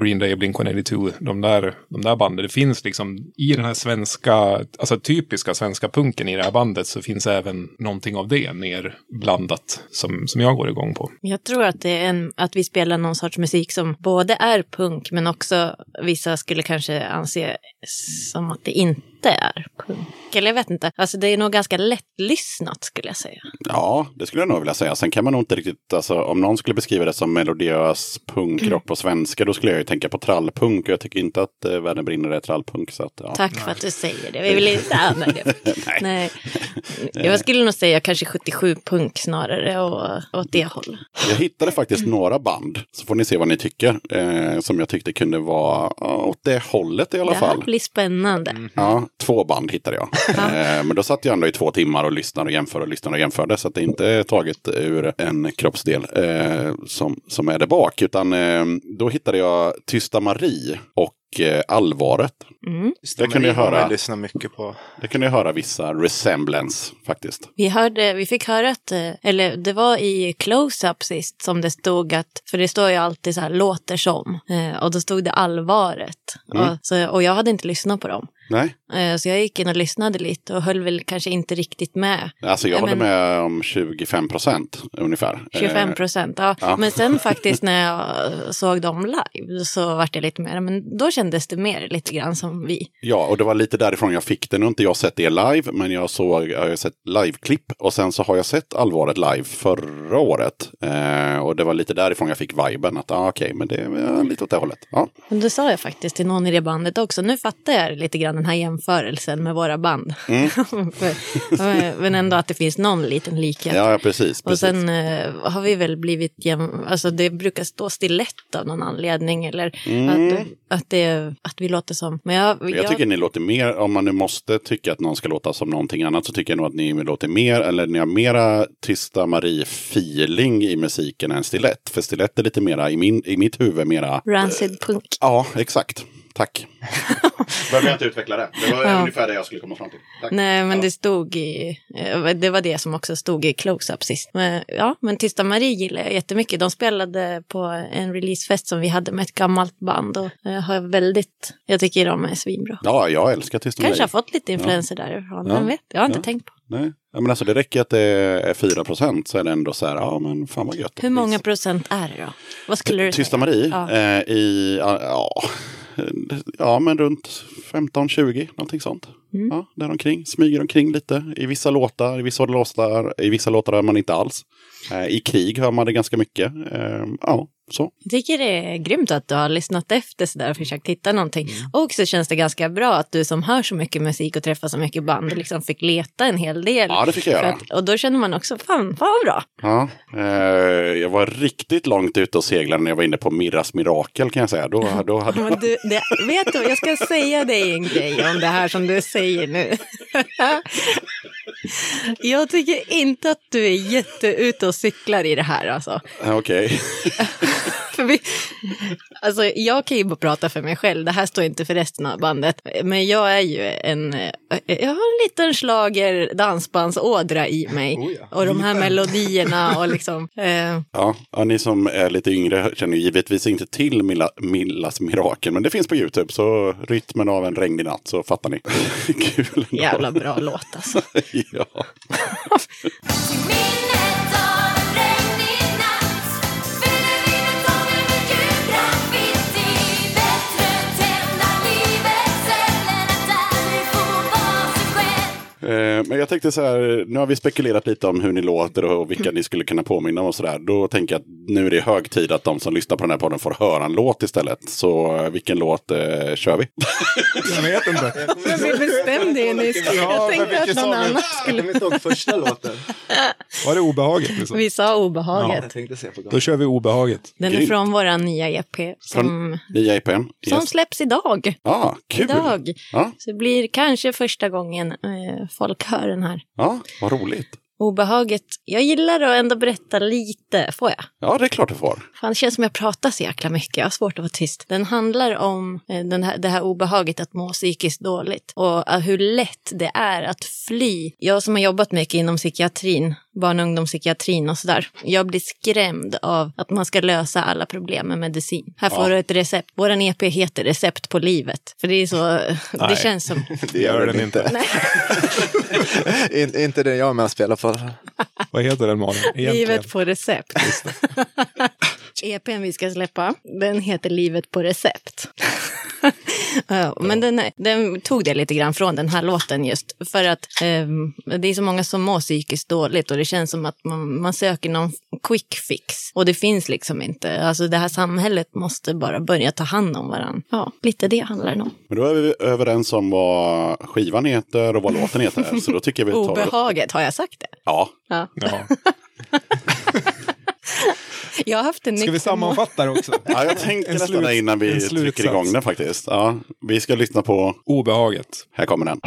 S3: Green Day, Blink-182, de där, de där banden. Det finns liksom i den här svenska, alltså typiska svenska punken i det här bandet så finns även någonting av det nerblandat som, som jag går igång på.
S1: Jag tror att, det är en, att vi spelar någon sorts musik som både är punk men också vissa skulle kanske anse som att det inte är punk. Eller jag vet inte. Alltså det är nog ganska lättlyssnat skulle jag säga.
S2: Ja, det skulle jag nog vilja säga. Sen kan man nog inte riktigt, alltså om någon skulle beskriva det som melodiös punkrock på svenska, då skulle jag ju tänka på trallpunk. Och jag tycker inte att eh, Världen brinner är trallpunk. Så att, ja.
S1: Tack för att du säger det. Vi vill inte använda det. (laughs) Nej. (laughs) Jag skulle nog säga kanske 77 punk snarare och åt det hållet.
S2: Jag hittade faktiskt några band, så får ni se vad ni tycker, eh, som jag tyckte kunde vara åt det hållet i alla
S1: Det här
S2: fall.
S1: blir spännande.
S2: Ja, två band hittade jag. (laughs) Eh, men då satt jag ändå i två timmar och lyssnade och jämförde och lyssnade och jämförde. Så att det inte är taget ur en kroppsdel eh, som, som är där bak. Utan eh, då hittade jag Tysta Marie och Allvaret.
S1: Mm.
S2: Det kunde jag höra.
S4: lyssnat mycket på.
S2: Det kunde jag höra vissa resemblance faktiskt.
S1: Vi, hörde, vi fick höra att, eller det var i close-up sist som det stod att, för det står ju alltid så här låter som, och då stod det allvaret.
S2: Mm.
S1: Och, så, och jag hade inte lyssnat på dem.
S2: Nej,
S1: Eh, Så jag gick in och lyssnade lite och höll väl kanske inte riktigt med.
S2: alltså jag
S1: Ja,
S2: håller
S1: men-
S2: med om 25 procent ungefär.
S1: 25
S2: Eh,
S1: procent, ja.
S2: ja.
S1: Men sen (laughs) faktiskt när jag såg dem live så vart jag lite mer, men då kändes det mer lite grann som vi.
S2: Ja, och det var lite därifrån jag fick det. Nu har inte jag sett det live, men jag såg, jag har sett liveklipp och sen så har jag sett allvaret live förra året. Eh, och det var lite därifrån jag fick viben att ah, okej, men det är lite åt det hållet. Ja,
S1: Och det sa jag faktiskt till någon i det bandet också. Nu fattar jag lite grann den här jämförelsen med våra band.
S2: Mm. (laughs)
S1: För- men ändå att det finns någon liten likhet.
S2: ja, precis.
S1: Och
S2: precis.
S1: sen eh, har vi väl blivit jäm... Alltså det brukar stå stilett av någon anledning. Eller att, att, det, att vi låter som... Men jag,
S2: Mm. Jag tycker ni låter mer, om man nu måste tycka att någon ska låta som någonting annat så tycker jag nog att ni låter mer, eller ni har mera Tysta Marie-feeling i musiken än stilett. För stilett är lite mera, i, min, i mitt huvud, mera
S1: Rancid punk.
S2: Ja, exakt. Tack. (laughs) Behöver jag inte utveckla det. Det var
S1: Ja.
S2: ungefär det jag skulle komma fram till. Tack.
S1: Nej, men
S2: Ja.
S1: det stod i... eh, Det var det som också stod i close-up sist. Men, ja, men Tysta Marie gillar jag jättemycket. De spelade på en releasefest som vi hade med ett gammalt band. Och jag har väldigt... Jag tycker de är svinbra.
S2: Ja, jag älskar Tysta
S1: Kanske har
S2: Marie.
S1: fått lite influenser därifrån.
S2: Ja.
S1: Vem vet? Jag har inte
S2: Ja.
S1: tänkt på.
S2: Nej. Ja, men alltså det räcker att det är 4 procent så är det ändå så här, ja men fan vad gött.
S1: Hur många procent är det då? Vad skulle du
S2: Tysta
S1: säga?
S2: Marie
S1: Ja.
S2: eh, i, ja, ja, men runt 15-20, någonting sånt.
S1: Mm.
S2: Ja, där omkring, smyger omkring lite. I vissa låtar, i vissa låtar, i vissa låtar hör man inte alls. Eh, I krig hör man det ganska mycket. Eh, ja, så.
S1: Jag tycker det är grymt att du har lyssnat efter sådär och försökt hitta någonting.
S2: Mm.
S1: Och så känns det ganska bra att du som hör så mycket musik och träffar så mycket band liksom fick leta en hel del.
S2: Ja, det fick jag göra.
S1: att, och då känner man också, fan, fan vad bra.
S2: Ja, eh, jag var riktigt långt ute och seglade när jag var inne på Mirras Mirakel kan jag säga. Då, (laughs) då hade
S1: Men du, det, vet du, jag ska säga dig en grej om det här som du säger nu. (laughs) (laughs) Jag tycker inte att du är jätteute och cyklar i det här alltså.
S2: Okej. (laughs)
S1: för vi, alltså, jag kan ju bara prata för mig själv, det här står inte för resten av bandet. Men jag är ju en, jag har en liten slager dansbandsådra i mig.
S4: Oh ja.
S1: Och de här melodierna (laughs) och liksom, eh,
S5: Ja, ja, ni som är lite yngre känner givetvis inte till Milla, Millas mirakel, men det finns på YouTube. Så rytmen av en regnig natt så fattar ni. (laughs) Kul ändå.
S1: jävla bra låt alltså. (laughs)
S5: ja. Men jag tänkte så här, nu har vi spekulerat lite om hur ni låter och vilka ni skulle kunna påminna om och så där. Då tänker jag att nu är det hög tid att de som lyssnar på den här podden får höra en låt istället. Så eh, vilken låt eh, kör vi? (laughs)
S3: Jag vet inte.
S1: Men vi bestämde ju nyss. Jag tänkte att någon annan skulle...
S4: kommer inte ihåg första låten.
S3: Var det obehaget? Liksom?
S1: Vi sa obehaget.
S4: Gång.
S3: Då kör vi obehaget.
S1: Den är från våra nya EP som,
S5: nya EPn?
S1: som
S5: Yes.
S1: släpps idag.
S5: Ja, kul!
S1: Idag.
S5: Ja,
S1: Så det blir kanske första gången eh, folk hör den här.
S5: ja, vad roligt.
S1: Obehaget. Jag gillar att ändå berätta lite, får jag?
S5: Ja, det är klart du får.
S1: Fan, det känns som jag pratar så jäkla mycket. Jag har svårt att vara tyst. Den handlar om eh, den här, det här obehaget att må psykiskt dåligt och eh, hur lätt det är att fly. Jag som har jobbat mycket inom psykiatrin, barn och ungdomspsykiatrin och sådär. Jag blir skrämd av att man ska lösa alla problem med medicin. Här får
S5: Ja.
S1: du ett recept. Våran EP heter Recept på livet. För det är så, det
S3: Nej.
S1: känns som... (laughs)
S4: Det gör den inte. (laughs) In, inte den jag är med och spelar på.
S3: Vad heter den Malin?
S1: Livet på recept. (laughs) EPn vi ska släppa, den heter Livet på recept. (laughs) Ja, Men den, den tog det lite grann från den här låten just för att ehm, det är så många som mår psykiskt dåligt och det känns som att man, man söker någon quick fix och det finns liksom inte. Alltså det här samhället måste bara börja ta hand om varandra. Ja, lite det handlar det om.
S5: Men då är vi överens om vad skivan heter och vad låten heter. Så då tycker jag vi tar...
S1: Obehaget, har jag sagt det?
S5: Ja,
S1: Ja.
S3: Ja. (laughs)
S1: Jag har haft en
S3: Ska vi sammanfatta det också?
S5: ja jag tänkte
S3: En
S5: nästan det innan vi trycker igång den faktiskt. Ja, vi ska lyssna på...
S3: Obehaget.
S5: Här kommer den.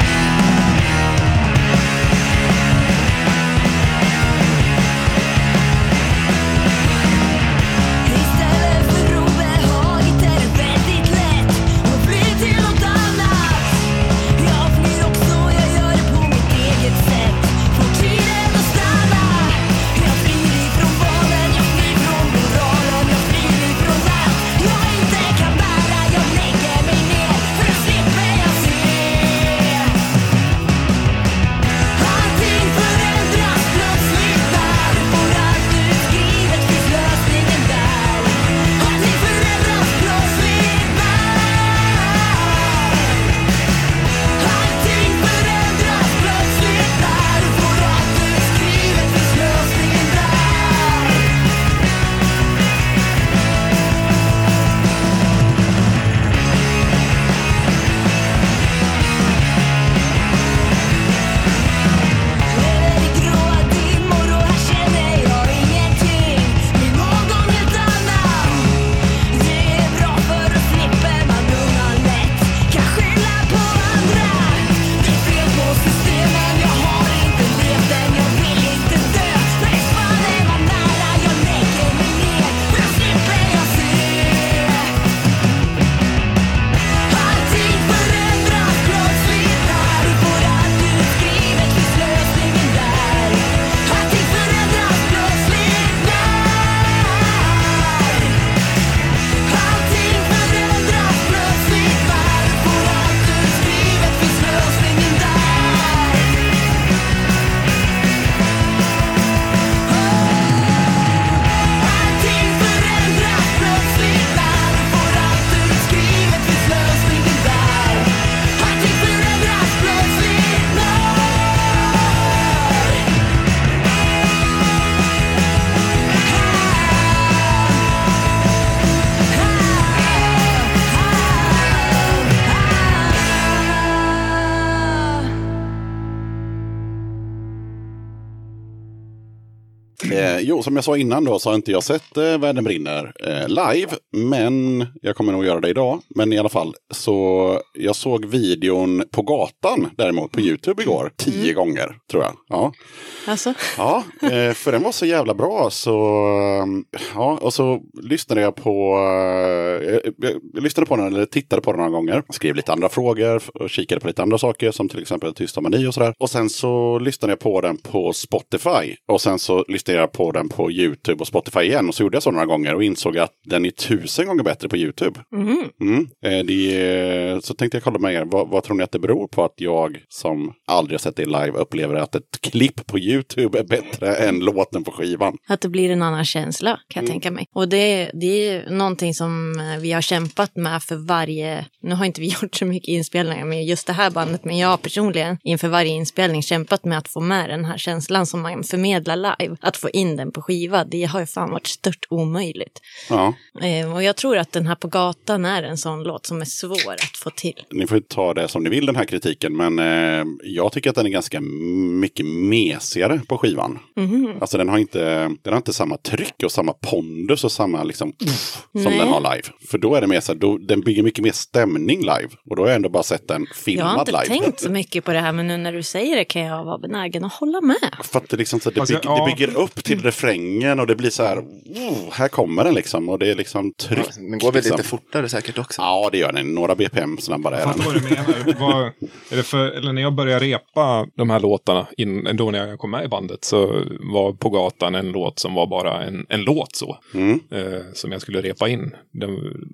S6: Jag
S2: sa innan då så har inte jag sett eh, Världen brinner eh, live. Men jag kommer nog göra det idag. Men i alla fall, så jag såg videon på gatan däremot på YouTube igår. Tio gånger tror jag. Ja,
S1: Alltså,
S2: ja eh, för den var så jävla bra. Så, eh, ja, och så lyssnade jag på, eh, jag, jag lyssnade på den, eller tittade på den några gånger. Skrev lite andra frågor och kikade på lite andra saker som till exempel Tysta mani och sådär. Och sen så lyssnade jag på den på Spotify. Och sen så lyssnade jag på den på YouTube och Spotify igen. Och så gjorde jag så några gånger och insåg att den är tusen gånger bättre på YouTube.
S1: mhm.
S2: Mm. Det är, så tänkte jag kolla med er, vad, vad tror ni att det beror på att jag som aldrig har sett det live upplever att ett klipp på YouTube är bättre än låten på skivan?
S1: att det blir en annan känsla kan jag tänka mig. Och det, det är någonting som eh, vi har kämpat med för varje, nu har inte vi (laughs) gjort så mycket inspelningar med just det här bandet, men jag personligen inför varje inspelning kämpat med att få med den här känslan som man förmedlar live. Att få in den på skiva, det har ju fan varit stört omöjligt.
S2: Ja,
S1: Eh, och jag tror att den här på gatan är en sån låt som är svår att få till.
S2: ni får ju ta det som ni vill den här kritiken, men eh, jag tycker att den är ganska mycket mesigare på skivan.
S1: Mhm.
S2: Alltså den har inte, den har inte samma tryck och samma pondus och samma liksom uff, som
S1: Nej.
S2: den har live. För då är det mer så här, då, den bygger mycket mer stämning live. Och då har jag ändå bara sett den
S1: Jag
S2: filmad
S1: har inte
S2: live.
S1: tänkt så mycket på det här, men nu när du säger det kan jag vara benägen att hålla med.
S2: För att det, liksom, så, det,
S3: Alltså,
S2: bygg,
S3: ja.
S2: det bygger upp till refrängen och det blir så här, oh, här kommer den liksom. Och det är liksom tryck.
S4: Den går väl
S2: liksom.
S4: lite fortare säkert också.
S2: Ja, det gör den. Några BPM snabbare är den.
S3: vad du menar. Vad, är det för, eller när jag började repa de här låtarna, in, då när jag kom med i bandet, så var På gatan en låt som var bara en, en låt så.
S2: Mm.
S3: Eh, som jag skulle repa in. Den,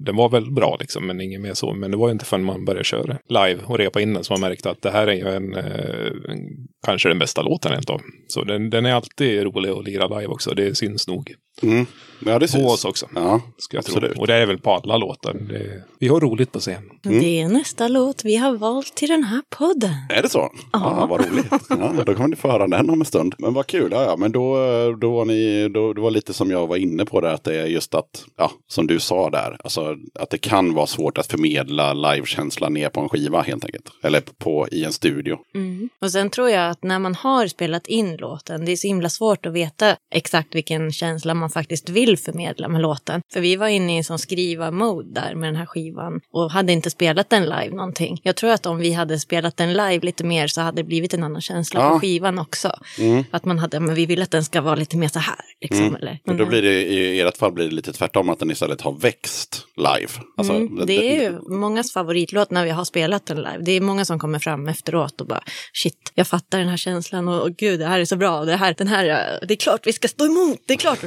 S3: den var väl bra liksom, men inget mer så. Men det var ju inte förrän man började köra live och repa in den som man märkte att det här är ju en, eh, en kanske den bästa låten rent av. Så den, den är alltid rolig att lira live också, det syns nog.
S2: Mm. Ja, det
S3: På
S2: syns.
S3: oss också.
S2: Ja,
S3: Ska jag
S2: absolut.
S3: tro. Och det är väl på alla låtar. Det, vi har roligt på scen.
S2: Mm.
S1: Det är nästa låt vi har valt till den här podden.
S2: Är det så? Ja, vad roligt. Ja, då kommer ni få höra den om en stund. Men vad kul. Ja, ja, men då, då, var ni, då, det var lite som jag var inne på där, att det är just att, ja, som du sa där, alltså att det kan vara svårt att förmedla livekänslan ner på en skiva helt enkelt. Eller på, i en studio.
S1: Mm. Och sen tror jag att när man har spelat in låten, det är så himla svårt att veta exakt vilken känsla man faktiskt vill förmedla med låten. För vi var inne i en sån skriva-mode där med den här skivan och hade inte spelat den live någonting. Jag tror att om vi hade spelat den live lite mer så hade det blivit en annan känsla
S2: Ja.
S1: på skivan också.
S2: Mm.
S1: Att man hade, men vi vill att den ska vara lite mer så här. Liksom,
S2: Mm.
S1: eller?
S2: Men då blir det, i ert fall blir det lite tvärtom, att den istället har växt live. Alltså,
S1: Mm, det är ju mångas favoritlåt när vi har spelat den live. Det är många som kommer fram efteråt och bara shit, jag fattar den här känslan och, och gud, det här är så bra. Det här, den här, det är klart vi ska stå emot. Det är klart.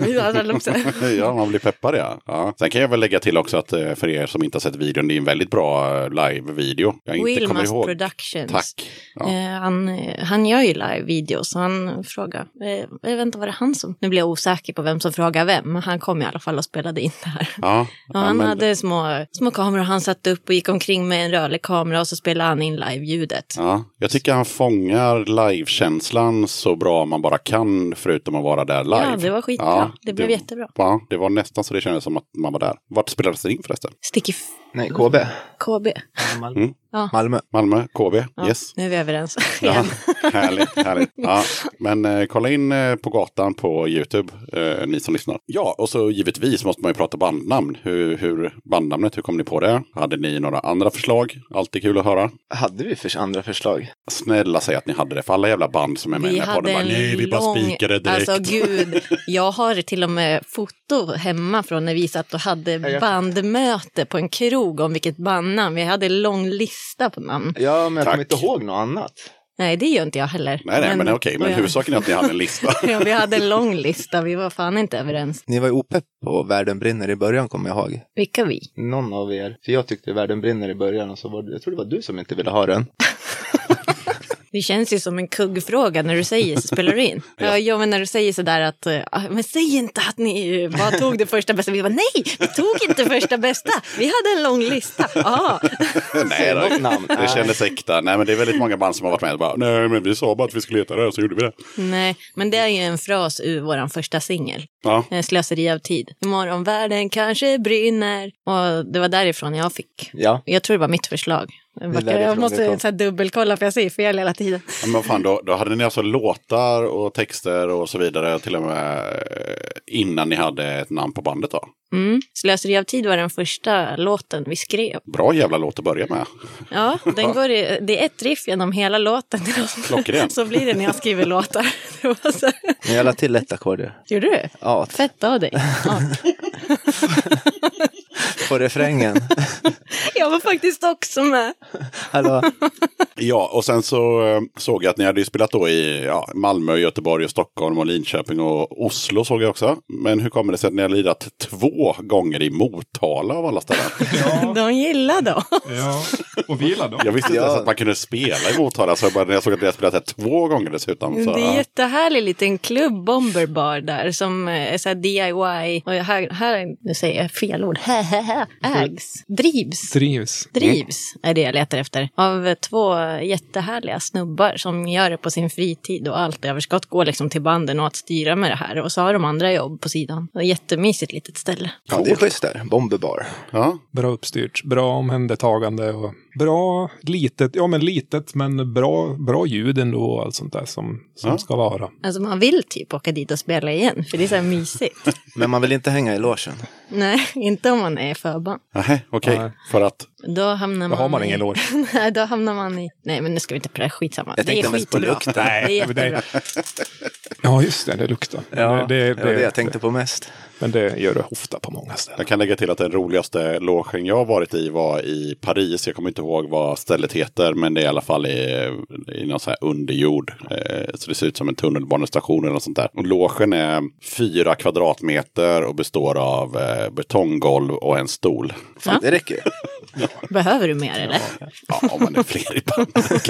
S1: (laughs)
S2: ja, man blir peppad ja. ja. Sen kan jag väl lägga till också att eh, för er som inte har sett videon, det är en väldigt bra eh, live-video. Jag inte kommer
S1: Wilmas
S2: ihåg.
S1: Productions.
S2: Tack. Ja.
S1: Eh, han, eh, han gör ju live-videos, så han frågar, eh, jag vet inte vad det är han som, nu blir jag osäker på vem som frågar vem, men han kom i alla fall och spelade in det här.
S2: Ja,
S1: Ja, han
S2: men-
S1: hade små, små kameror han satte upp och gick omkring med en rörlig kamera och så spelade han in live-ljudet.
S2: Ja, jag tycker han fångar livekänslan så bra man bara kan förutom att vara där live.
S1: Ja, det var skitbra. Det blev jättebra.
S2: Ja, det var nästan så det kändes som att man var där. Vart spelades det in förresten?
S1: Sticky
S4: Nej, KB.
S1: KB.
S2: Mm.
S4: Malmö.
S2: Malmö, KB?
S1: Ja,
S2: Yes.
S1: Nu är vi överens.
S2: Ja, (laughs) härligt, härligt. (laughs) Ja, men eh, kolla in eh, på gatan på YouTube, eh, ni som lyssnar. Ja, och så givetvis måste man ju prata bandnamn. Hur, hur bandnamnet, hur kom ni på det? Hade ni några andra förslag? Alltid kul att höra.
S4: Hade vi för andra förslag?
S2: Snälla säg att ni hade det, för alla jävla band som är med i den här podden bara, nej, vi bara spikade direkt.
S1: Alltså gud, (laughs) jag har till och med foto hemma från när vi satt och hade bandmöte på en krog om vilket bandnamn. Vi hade en lång lista på namn.
S4: Ja, men jag
S2: Tack.
S4: kommer inte ihåg något annat.
S2: Nej,
S1: Nej, det gör inte jag heller.
S2: nej, men, men okej, men
S1: jag-
S2: huvudsaken är att ni hade en lista. (laughs)
S1: Ja, vi hade en lång lista, vi var fan inte överens.
S4: Ni var ju opepp på Världen brinner i början, kommer jag ihåg.
S1: Vilka vi?
S4: Någon av er. För jag tyckte Världen brinner i början och så var det, jag tror det var du som inte ville ha den. (laughs)
S1: Det känns ju som en kuggfråga när du säger så spelar du in. (laughs) ja. ja, men när du säger sådär att, eh, ah, men säg inte att ni eh, bara tog det första bästa. Vi var nej, vi tog inte första bästa. Vi hade en lång lista. Ah. (laughs)
S2: nej,
S4: namn.
S2: det kändes äkta. Nej, men det är väldigt många band som har varit med och bara, nej, men vi sa bara att vi skulle heta det, så gjorde vi det.
S1: Nej, men det är ju en fras ur vår första singel.
S2: Ja,
S1: Eh, Slöseri av tid. Imorgon världen kanske brinner. Och det var därifrån jag fick.
S4: Ja,
S1: Jag tror det var mitt förslag. Jag, måste så här, dubbelkolla för jag säger fel hela tiden.
S2: Ja, men vad fan, då, då hade ni alltså låtar och texter och så vidare till och med eh, innan ni hade ett namn på bandet då?
S1: Mm. Slöseri av tid var den första låten vi skrev.
S2: Bra jävla låt att börja med.
S1: Ja, den går i, det är ett riff genom hela låten.
S2: Klockren. (laughs)
S1: Så blir det när jag skriver låtar. (laughs)
S4: Men jag la till ett ackord.
S1: Gjorde du?
S4: Ja,
S1: Fett av dig. Ja. (laughs)
S4: på refrängen. (laughs)
S1: Jag var faktiskt också med.
S4: Hallå?
S2: Ja, och sen så eh, såg jag att ni hade spelat då i ja, Malmö, Göteborg, och Stockholm och Linköping och Oslo såg jag också. Men hur kommer det sig att ni har lirat två gånger i Motala av alla ställen? (laughs)
S1: De gillar då.
S3: Ja, och vi gillar dem.
S2: Jag visste inte
S4: Ja.
S2: ens att man kunde spela i Motala, så jag bara, när jag såg att ni hade spelat här två gånger dessutom. Så,
S1: Det är en
S2: ja.
S1: jättehärlig liten klubb, Bomber Bar där, som eh, är så här DIY. Och här, här, nu säger jag fel ord, ägs, drivs.
S3: Trivs.
S1: Drivs är det jag letar efter. Av två jättehärliga snubbar som gör det på sin fritid och allt överskott går liksom till banden och att styra med det här. Och så har de andra jobb på sidan. Jättemysigt litet ställe.
S4: Ja, det är schysst där. Bomberbar.
S2: Ja.
S3: Bra uppstyrt, bra omhändertagande och bra litet, ja men litet men bra, bra ljud ändå och allt sånt där som, som
S2: Ja.
S3: ska vara.
S1: Alltså man vill typ åka dit och spela igen, för det är så här mysigt. (laughs)
S4: Men man vill inte hänga i logen.
S1: Nej, inte om man är förband.
S2: Nej, okej.
S3: Nej.
S2: För att,
S1: Då hamnar
S3: Då
S1: man
S3: har man
S1: i...
S3: ingen låt. (laughs)
S1: Nej, då hamnar man i... Nej, men nu ska vi inte prata skitsamma.
S4: Jag
S1: det är
S4: tänkte mest på
S1: skitbra.
S4: lukten.
S1: Det är
S3: Nej, det-
S1: jättebra.
S3: Ja just det, det luktar.
S4: Ja,
S3: det,
S4: det, var det jag tänkte på mest.
S3: Men det gör det ofta på många ställen.
S2: jag kan lägga till att den roligaste logen jag har varit i var i Paris. Jag kommer inte ihåg vad stället heter, men det är i alla fall i, i någon så här underjord. Eh, så det ser ut som en tunnelbanestation eller något sånt där. Och logen är fyra kvadratmeter och består av eh, betonggolv och en stol.
S4: Fan,
S1: Ja.
S4: det räcker. (laughs)
S1: Behöver du mer eller?
S2: Ja, om man är fler i bandet.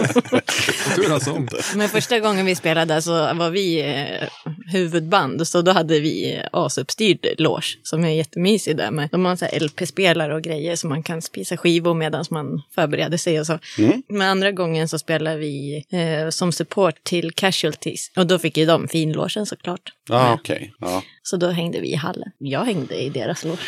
S2: (laughs)
S1: Men första gången vi spelade så var vi eh, huvudband. Så då hade vi eh, asuppstyrd loge som är jättemysig där med. De har så LP-spelare och grejer så man kan spisa skivor medan man förbereder sig och så. Men andra gången så spelade vi eh, som support till Casualties. Och då fick ju de finlogen såklart.
S2: Ja, okej. Ja.
S1: Så då hängde vi i hallen. Jag hängde i deras loge.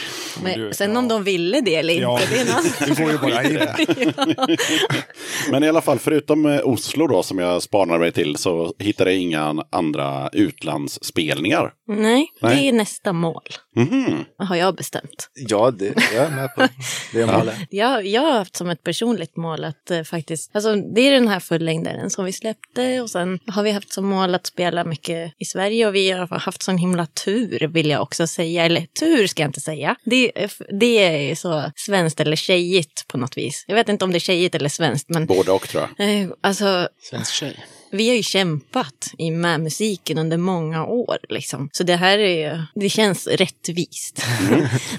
S1: Men
S3: du-
S1: sen om de ville det eller inte,
S3: Ja.
S1: det är en annan
S3: Du får ju bara det. (laughs)
S2: Men i alla fall, förutom eh, Oslo då som jag spanar mig till så hittade jag inga andra utlandsspelningar.
S1: Nej,
S2: Nej.
S1: det är nästa mål.
S2: Mhm.
S1: Har jag bestämt.
S4: Ja, det, jag är med på (laughs) det målet.
S1: Jag, jag har haft som ett personligt mål att eh, faktiskt, alltså det är den här fullängdaren som vi släppte och sen har vi haft som mål att spela mycket i Sverige och vi har haft sån himla tur vill jag också säga, eller tur ska jag inte säga. Det, är- det är så svenskt eller tjejigt på något vis. Jag vet inte om det är tjejigt eller svenskt men
S2: Både och tror jag.
S1: eh, alltså
S4: Svensk tjej.
S1: Vi har ju kämpat med musiken under många år. Liksom. Så det här är det känns rättvist.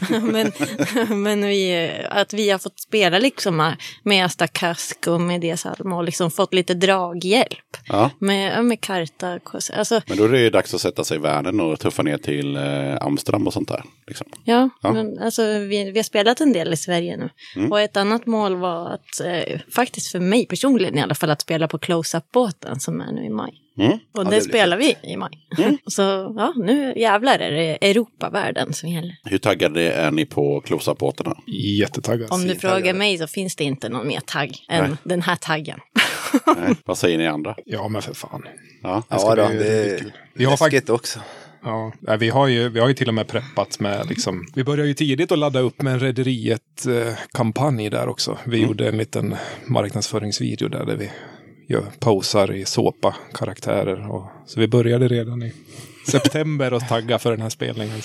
S1: (laughs) men men vi, att vi har fått spela liksom med Asta Kask och med Dia Salma och liksom fått lite draghjälp.
S2: Ja.
S1: Med, med Karta. Alltså,
S2: Men då är det ju dags att sätta sig i världen och tuffa ner till eh, Amsterdam och sånt där. Liksom.
S1: ja,
S2: Ja.
S1: Men, alltså, vi, vi har spelat en del i Sverige nu. Och ett annat mål var att, eh, faktiskt för mig personligen i alla fall, att spela på Close-Up-båten som är nu i maj.
S2: Mm.
S1: Och
S4: Ja,
S1: det,
S4: det
S1: spelar vi i maj. (laughs) Så ja, nu jävlar är det Europavärlden som gäller.
S2: Hur taggade är ni på close-up-båtarna?
S3: Jättetaggad.
S1: Om du frågar mig så finns det inte någon mer tagg än
S2: Nej.
S1: den här taggen.
S2: Nej. (laughs) Vad säger ni andra?
S3: Ja men för fan.
S2: Ja.
S3: Det
S4: Ja, då,
S3: bli
S4: det är
S3: kul. Vi har faktiskt
S4: också.
S3: Ja, nej, vi har, ju, vi har ju till och med preppat med liksom, vi började ju tidigt att ladda upp med en Rederiet-kampanj där också. Vi gjorde en liten marknadsföringsvideo där, där vi gör, posar i såpa-karaktärer. Och, så vi började redan i september och tagga för den här spelningen.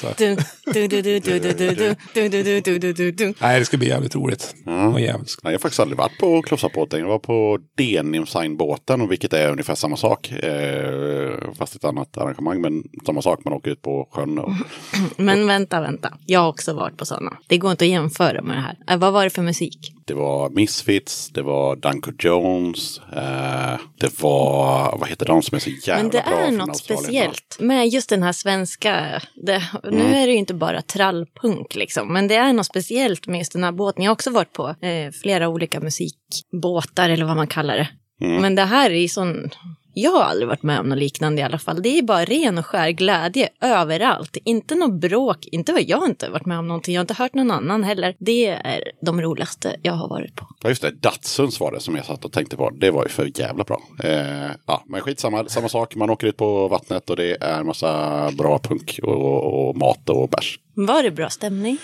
S3: Nej, det ska bli jävligt roligt. Mm. Och jävligt.
S2: Nej, jag har faktiskt aldrig varit på Klossabåten. Jag var på Denim-sign-båten och vilket är ungefär samma sak. Eh, fast ett annat arrangemang, men samma sak. Man åker ut på sjön. Och,
S1: men vänta, vänta. Jag har också varit på sådana. Det går inte att jämföra med det här. Vad var det för musik?
S2: Det var Misfits, det var Duncan Jones, eh, det var, vad heter de som är så jävla
S1: Men det
S2: bra
S1: är något speciellt med just den här svenska. Det, Nu
S2: Mm.
S1: är det ju inte bara trallpunk liksom, men det är något speciellt med just den här båten. Jag har också varit på eh, flera olika musikbåtar eller vad man kallar det.
S2: Mm.
S1: Men det här är ju sån Jag har aldrig varit med om något liknande i alla fall. Det är bara ren och skär glädje överallt. Inte något bråk, inte vad jag inte varit med om någonting. Jag har inte hört någon annan heller. Det är de roligaste jag har varit på.
S2: Ja just det, Datsuns var det som jag satt och tänkte på. Det var ju för jävla bra. Eh, ja, men skitsamma, samma sak. Man åker ut på vattnet och det är massa bra punk och, och mat och bärs.
S1: Var det bra stämning?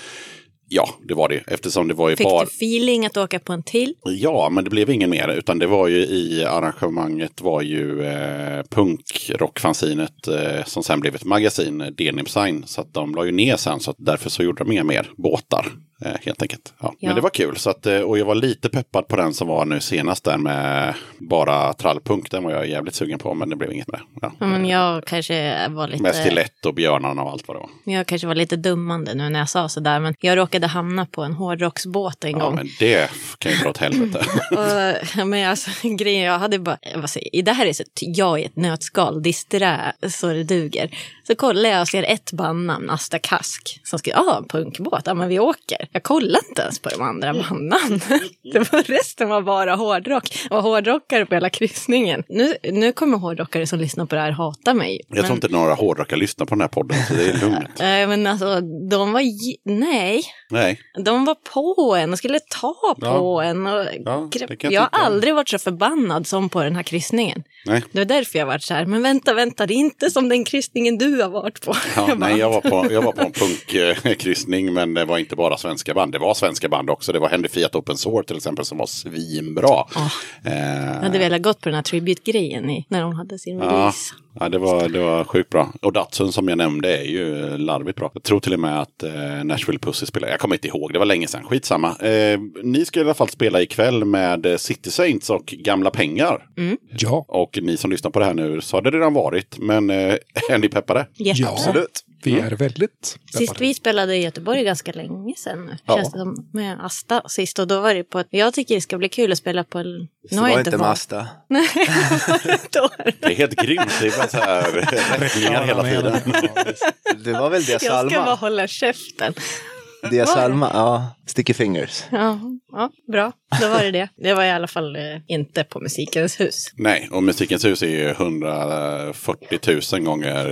S2: Ja, det var det. Eftersom det var ju
S1: Fick
S2: bara...
S1: du feeling att åka på en till?
S2: Ja, men det blev ingen mer. Utan det var ju i arrangemanget var ju eh, punkrockfanzinet eh, som sen blev ett magasin, eh, Denim Sign. Så att de la ju ner sen, så att därför så gjorde de inga mer båtar. Eh, helt enkelt. Ja.
S1: Ja.
S2: Men det var kul. Så att, eh, och jag var lite peppad på den som var nu senast där med bara trallpunk. Den var jag jävligt sugen på, men det blev inget med. Ja.
S1: Ja, men jag kanske var
S2: Med
S1: lite...
S2: stilett och björnarna och allt vad det var.
S1: Jag kanske var lite dummande nu när jag sa sådär, men jag råkade hamna på en hårdrocksbåt en
S2: Ja,
S1: gång.
S2: men det kan ju dra åt helvete. (laughs)
S1: Och, ja, men alltså, (laughs) grejen, jag hade bara, vad säger, det här är så jag i ett nötskal, disträ så det duger. Så kollar jag och ser ett bandnamn, Asta Kask, som ska, ja, en punkbåt, ja men vi åker. Jag kollade inte ens på de andra bandnamnen. (laughs) Det var, resten var bara hårdrock. Och hårdrockare på hela kryssningen. Nu, nu kommer hårdrockare som lyssnar på det här hata mig.
S2: Jag tror inte några hårdrockare lyssnar på den här podden, så det är lugnt. (laughs)
S1: Nej, men alltså, de var, nej,
S2: Nej,
S1: de var på en och skulle ta på
S2: Ja.
S1: en. Och
S2: Ja, jag
S1: jag har aldrig varit så förbannad som på den här kryssningen.
S2: Nej.
S1: Det var därför jag varit så här, men vänta, vänta, det är inte som den kryssningen du har varit på.
S2: Ja, (laughs)
S1: Jag
S2: nej, jag var på, jag var på en punkkryssning, men det var inte bara svenska band. Det var svenska band också. Det var Henry Fiat Open Source till exempel som var svinbra.
S1: Ja.
S2: Eh,
S1: Jag hade velat gått på den här tribute-grejen när de hade sin release.
S2: ja det, var, det var sjukt bra. Och Datsun som jag nämnde är ju larvigt bra. Jag tror till och med att eh, Nashville Pussy spelar. Jag kommer inte ihåg, det var länge sedan. Skitsamma. Eh, ni ska i alla fall spela ikväll med eh, City Saints och Gamla Pengar.
S3: Ja,
S2: Och ni som lyssnar på det här nu så har det redan varit. Men eh, (laughs) är ni peppade?
S3: Ja.
S4: Absolut.
S3: vi är väldigt
S1: Sist vi spelade i Göteborg ganska länge sedan nu.
S2: Ja.
S1: Känns det som med Asta sist. Och då var det på ett, jag tycker det ska bli kul att spela på en...
S4: Så
S1: har
S4: var
S1: jag
S4: inte
S1: varit.
S4: Masta.
S1: Nej.
S2: Det är helt grymt. Det så här (laughs) rättningar hela tiden.
S4: Det var väl Dia
S1: Jag ska bara
S4: Salma?
S1: hålla käften.
S4: Dia Salma, ja. Sticky Fingers.
S1: Ja, ja, bra. Då var det det. Det var i alla fall eh, inte på Musikens hus.
S2: Nej, och Musikens hus är ju 140 000 gånger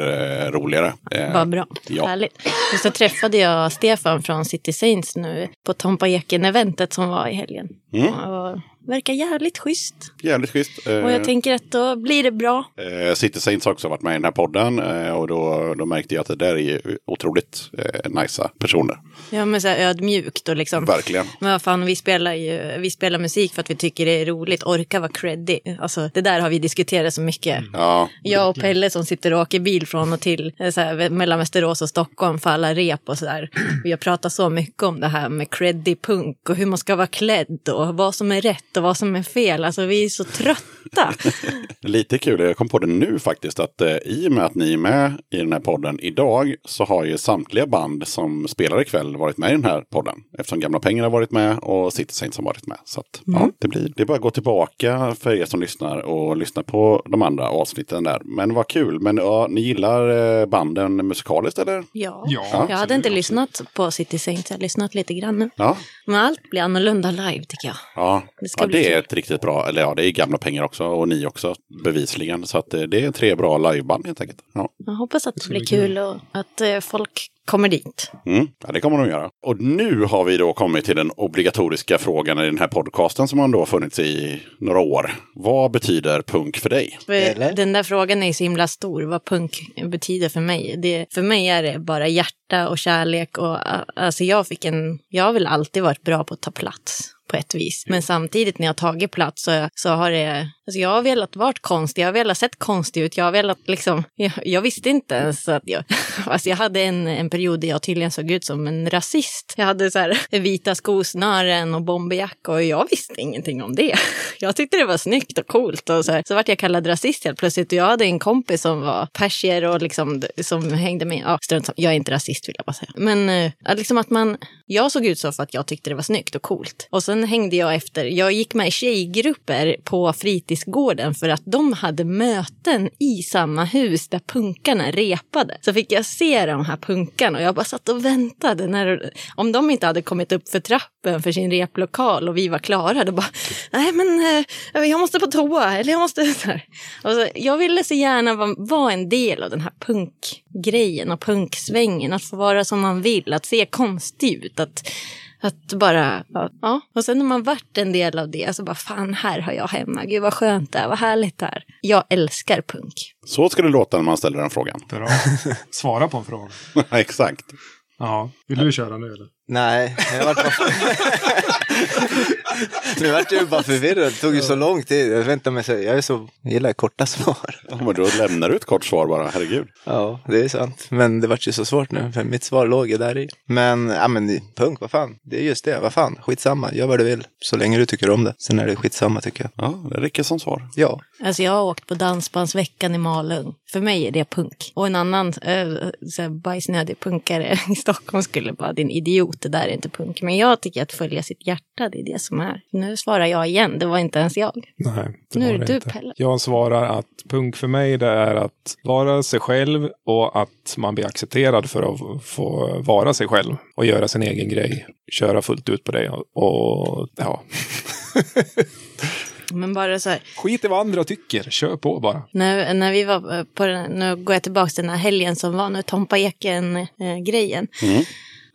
S2: eh, roligare. Eh,
S1: Vad bra.
S2: Ja.
S1: Härligt. Och så träffade jag Stefan från City Saints nu på Tompa Eken-eventet som var i helgen.
S2: Mm.
S1: Och verkar jävligt schysst.
S2: Jävligt schysst. Eh,
S1: Och jag tänker att då blir det bra.
S2: Eh, City Saints har också varit med i den här podden eh, och då, då märkte jag att det där är ju otroligt eh, nice personer.
S1: Ja, men så här ödmjukt och liksom.
S2: Verkligen.
S1: Men vad fan, vi spelar ju vi spelar musik för att vi tycker det är roligt. Orka vara creddy. Alltså, det där har vi diskuterat så mycket.
S2: Ja,
S1: Jag och Pelle som sitter och åker bil från och till eh, så här, mellan Västerås och Stockholm för alla rep och sådär. Vi har pratat så mycket om det här med creddy punk och hur man ska vara klädd och vad som är rätt och vad som är fel. Alltså vi är så trötta. (laughs)
S2: lite kul. Jag kom på det nu faktiskt att eh, i och med att ni är med i den här podden idag så har ju samtliga band som spelar ikväll varit med i den här podden. Eftersom Gamla Pengar har varit med och City Saints har varit med. Så att, ja, det, blir, det är bara att gå tillbaka för er som lyssnar och lyssna på de andra avsnitten där. Men vad kul. Men ja, ni gillar eh, banden musikaliskt eller?
S1: Ja.
S3: Ja,
S1: jag hade inte lyssnat på City Saints, jag har lyssnat lite grann nu.
S2: Ja,
S1: Men allt blir annorlunda live tycker jag.
S2: Ja,
S1: Det ska
S2: ja det är ett riktigt bra, eller ja, det är gamla pengar också och ni också bevisligen. Så att eh, det är tre bra liveband helt enkelt. Ja.
S1: Jag hoppas att det blir kul och att eh, folk kommer dit.
S2: Mm, ja, det kommer de göra. Och nu har vi då kommit till den obligatoriska frågan i den här podcasten som har då funnits i några år. Vad betyder punk för dig?
S1: För
S4: Eller?
S1: Den där frågan är så himla stor, vad punk betyder för mig. Det, för mig är det bara hjärta och kärlek och alltså jag fick en, jag har väl alltid varit bra på att ta plats på ett vis. Men samtidigt när jag tagit plats så, så har det, alltså jag har velat vara konstig, jag har velat sett konstig ut, jag har velat liksom, jag, jag visste inte ens att jag, (laughs) alltså jag hade en, en period där jag tydligen såg ut som en rasist. Jag hade så här (laughs) vita skosnören och bomberjacka och jag visste ingenting om det. (laughs) Jag tyckte det var snyggt och coolt och så, här, så vart jag kallad rasist helt plötsligt och jag hade en kompis som var persier och liksom som hängde med, ja strunt samma. jag är inte rasist vill jag bara säga. Men eh, liksom att man, jag såg ut så för att jag tyckte det var snyggt och coolt. Och sen sen hängde jag efter. Jag gick med i tjejgrupper på fritidsgården för att de hade möten i samma hus där punkarna repade. Så fick jag se de här punkarna och jag bara satt och väntade. När, om de inte hade kommit upp för trappen för sin replokal och vi var klara, då bara, nej men eh, jag måste på toa eller jag måste... (laughs) Så här. Och så, jag ville så gärna vara, vara en del av den här punkgrejen och punksvängen, att få vara som man vill, att se konstig ut, att att bara, ja. ja. Och sen när man varit en del av det så bara, fan här har jag hemma. Gud vad skönt det är, vad härligt det är. Jag älskar punk.
S2: Så ska det låta när man ställer den frågan.
S7: Bra. (laughs) Svara på en fråga. (laughs)
S2: Exakt.
S7: Ja. Vill du köra nu eller?
S4: Nej, jag vart bara... (laughs) nu vart jag bara förvirrad. Det tog ju så lång tid. Jag väntar mig så. Jag är så, jag gillar korta (laughs) svar.
S2: Ja, men då lämnar du ett kort svar bara, herregud.
S4: Ja, det är sant. Men det vart ju så svårt nu, för mitt svar låg ju där i. Men, ja men punk, vad fan. Det är just det, vad fan. Skitsamma, gör vad du vill. Så länge du tycker om det. Sen är det skitsamma tycker jag.
S2: Ja, det räcker som svar.
S4: Ja,
S1: Alltså jag har åkt på Dansbandsveckan i Malung. För mig är det punk. Och en annan äh, bajsnödig punkare (laughs) i Stockholm skulle bara, din idiot, det där är inte punk. Men jag tycker att följa sitt hjärta, det är det som är. Nu svarar jag igen, det var inte ens jag.
S3: Nej, det
S1: Nu är
S3: var
S1: det
S3: det
S1: du,
S3: inte.
S1: Pelle.
S3: Jag svarar att punk för mig det är att vara sig själv och att man blir accepterad för att få vara sig själv och göra sin egen grej. Köra fullt ut på det och, och ja. (laughs)
S1: Men bara så här,
S3: Skit i vad andra tycker, kör på bara.
S1: när, när vi var på den, nu går jag tillbaka till den här helgen som var nu, Tompa Eken-grejen.
S2: Mm.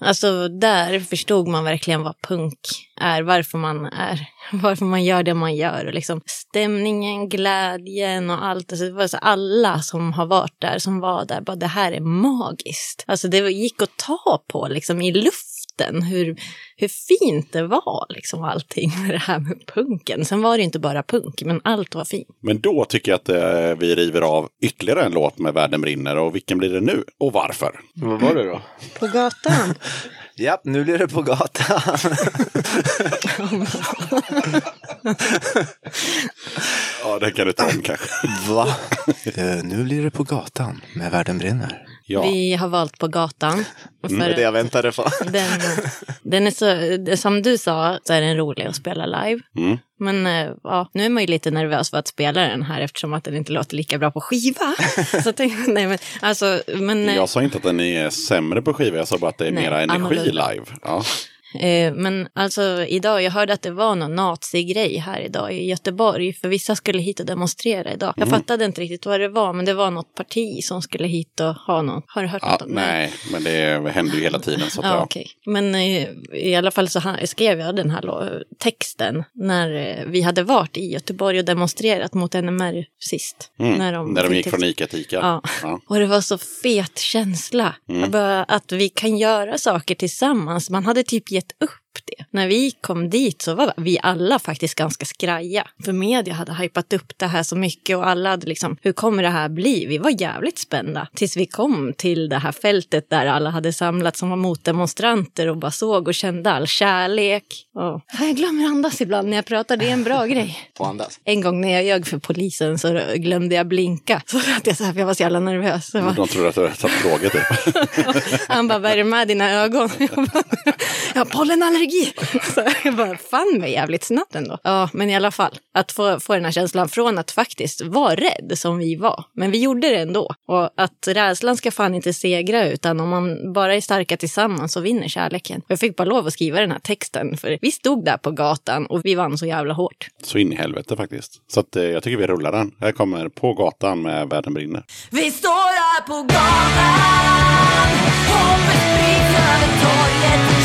S1: Alltså där förstod man verkligen vad punk är, varför man är, (laughs) varför man gör det man gör. Och liksom stämningen, glädjen och allt. Alltså det var så alla som har varit där, som var där, bara det här är magiskt. Alltså det gick att ta på liksom i luften, hur, hur fint det var liksom allting med det här med punken. Sen var det inte bara punk, men allt var fint.
S2: Men då tycker jag att eh, vi river av ytterligare en låt med Världen brinner. Och vilken blir det nu? Och varför?
S4: vad var det då?
S1: På gatan. (laughs)
S4: Ja, nu blir det på gatan. (laughs)
S2: Ja, det kan du ta om kanske.
S4: Va? Eh, nu blir det på gatan med Världen brinner.
S2: Ja.
S1: Vi har valt på gatan.
S4: Det
S1: För
S4: är det jag väntade på. (laughs)
S1: den, den är så, som du sa, så är den rolig att spela live.
S2: Mm.
S1: Men eh, ja, nu är man ju lite nervös för att spela den här eftersom att den inte låter lika bra på skiva. (laughs) så tänkte, nej men alltså, men, eh,
S2: Jag sa inte att den är sämre på skiva, jag sa bara att det är
S1: Nej,
S2: mera energi
S1: annorlunda.
S2: live. Ja.
S1: Eh, men alltså idag, jag hörde att det var någon nazi-grej här idag i Göteborg. För vissa skulle hit och demonstrera idag. Jag fattade inte riktigt vad det var, men det var något parti som skulle hit och ha någon. Har du hört
S2: Ja,
S1: något om det?
S2: nej, men det händer ju hela tiden. Så att, (laughs)
S1: Ja,
S2: ja.
S1: okej. Men eh, i alla fall så skrev jag den här texten när eh, vi hade varit i Göteborg och demonstrerat mot NMR sist.
S2: Mm.
S1: När de,
S2: När de gick från Ica till Ica.
S1: Ja.
S2: Ja.
S1: Och det var så fet känsla.
S2: Mm.
S1: Bara, att vi kan göra saker tillsammans. Man hade typ gett upp det. När vi kom dit så var vi alla faktiskt ganska skraja. För media hade hypat upp det här så mycket och alla hade liksom, hur kommer det här bli? Vi var jävligt spända. Tills vi kom till det här fältet där alla hade samlats som var motdemonstranter och bara såg och kände all kärlek. Och... Jag glömmer andas ibland när jag pratar, det är en bra (laughs) grej.
S4: Och andas.
S1: En gång när jag ljög för polisen så glömde jag blinka. Så att jag, så här, för jag var så jävla nervös. Så bara,
S2: De trodde att du hade tagit droger typ. (laughs)
S1: han bara, vad är det med dina ögon? (laughs) Jag bara, jag pollenallergi. (laughs) Så jag bara, fann mig jävligt snabbt ändå. Ja, men i alla fall, att få, få den här känslan från att faktiskt vara rädd som vi var. Men vi gjorde det ändå. Och att rädslan ska fan inte segra, utan om man bara är starka tillsammans så vinner kärleken. Och jag fick bara lov att skriva den här texten, för vi stod där på gatan och vi vann så jävla hårt.
S2: Så in i helvete faktiskt. Så att, eh, jag tycker vi rullar den. Här kommer På gatan med Världen brinner.
S5: Vi står här på gatan Hoppet sprids över torget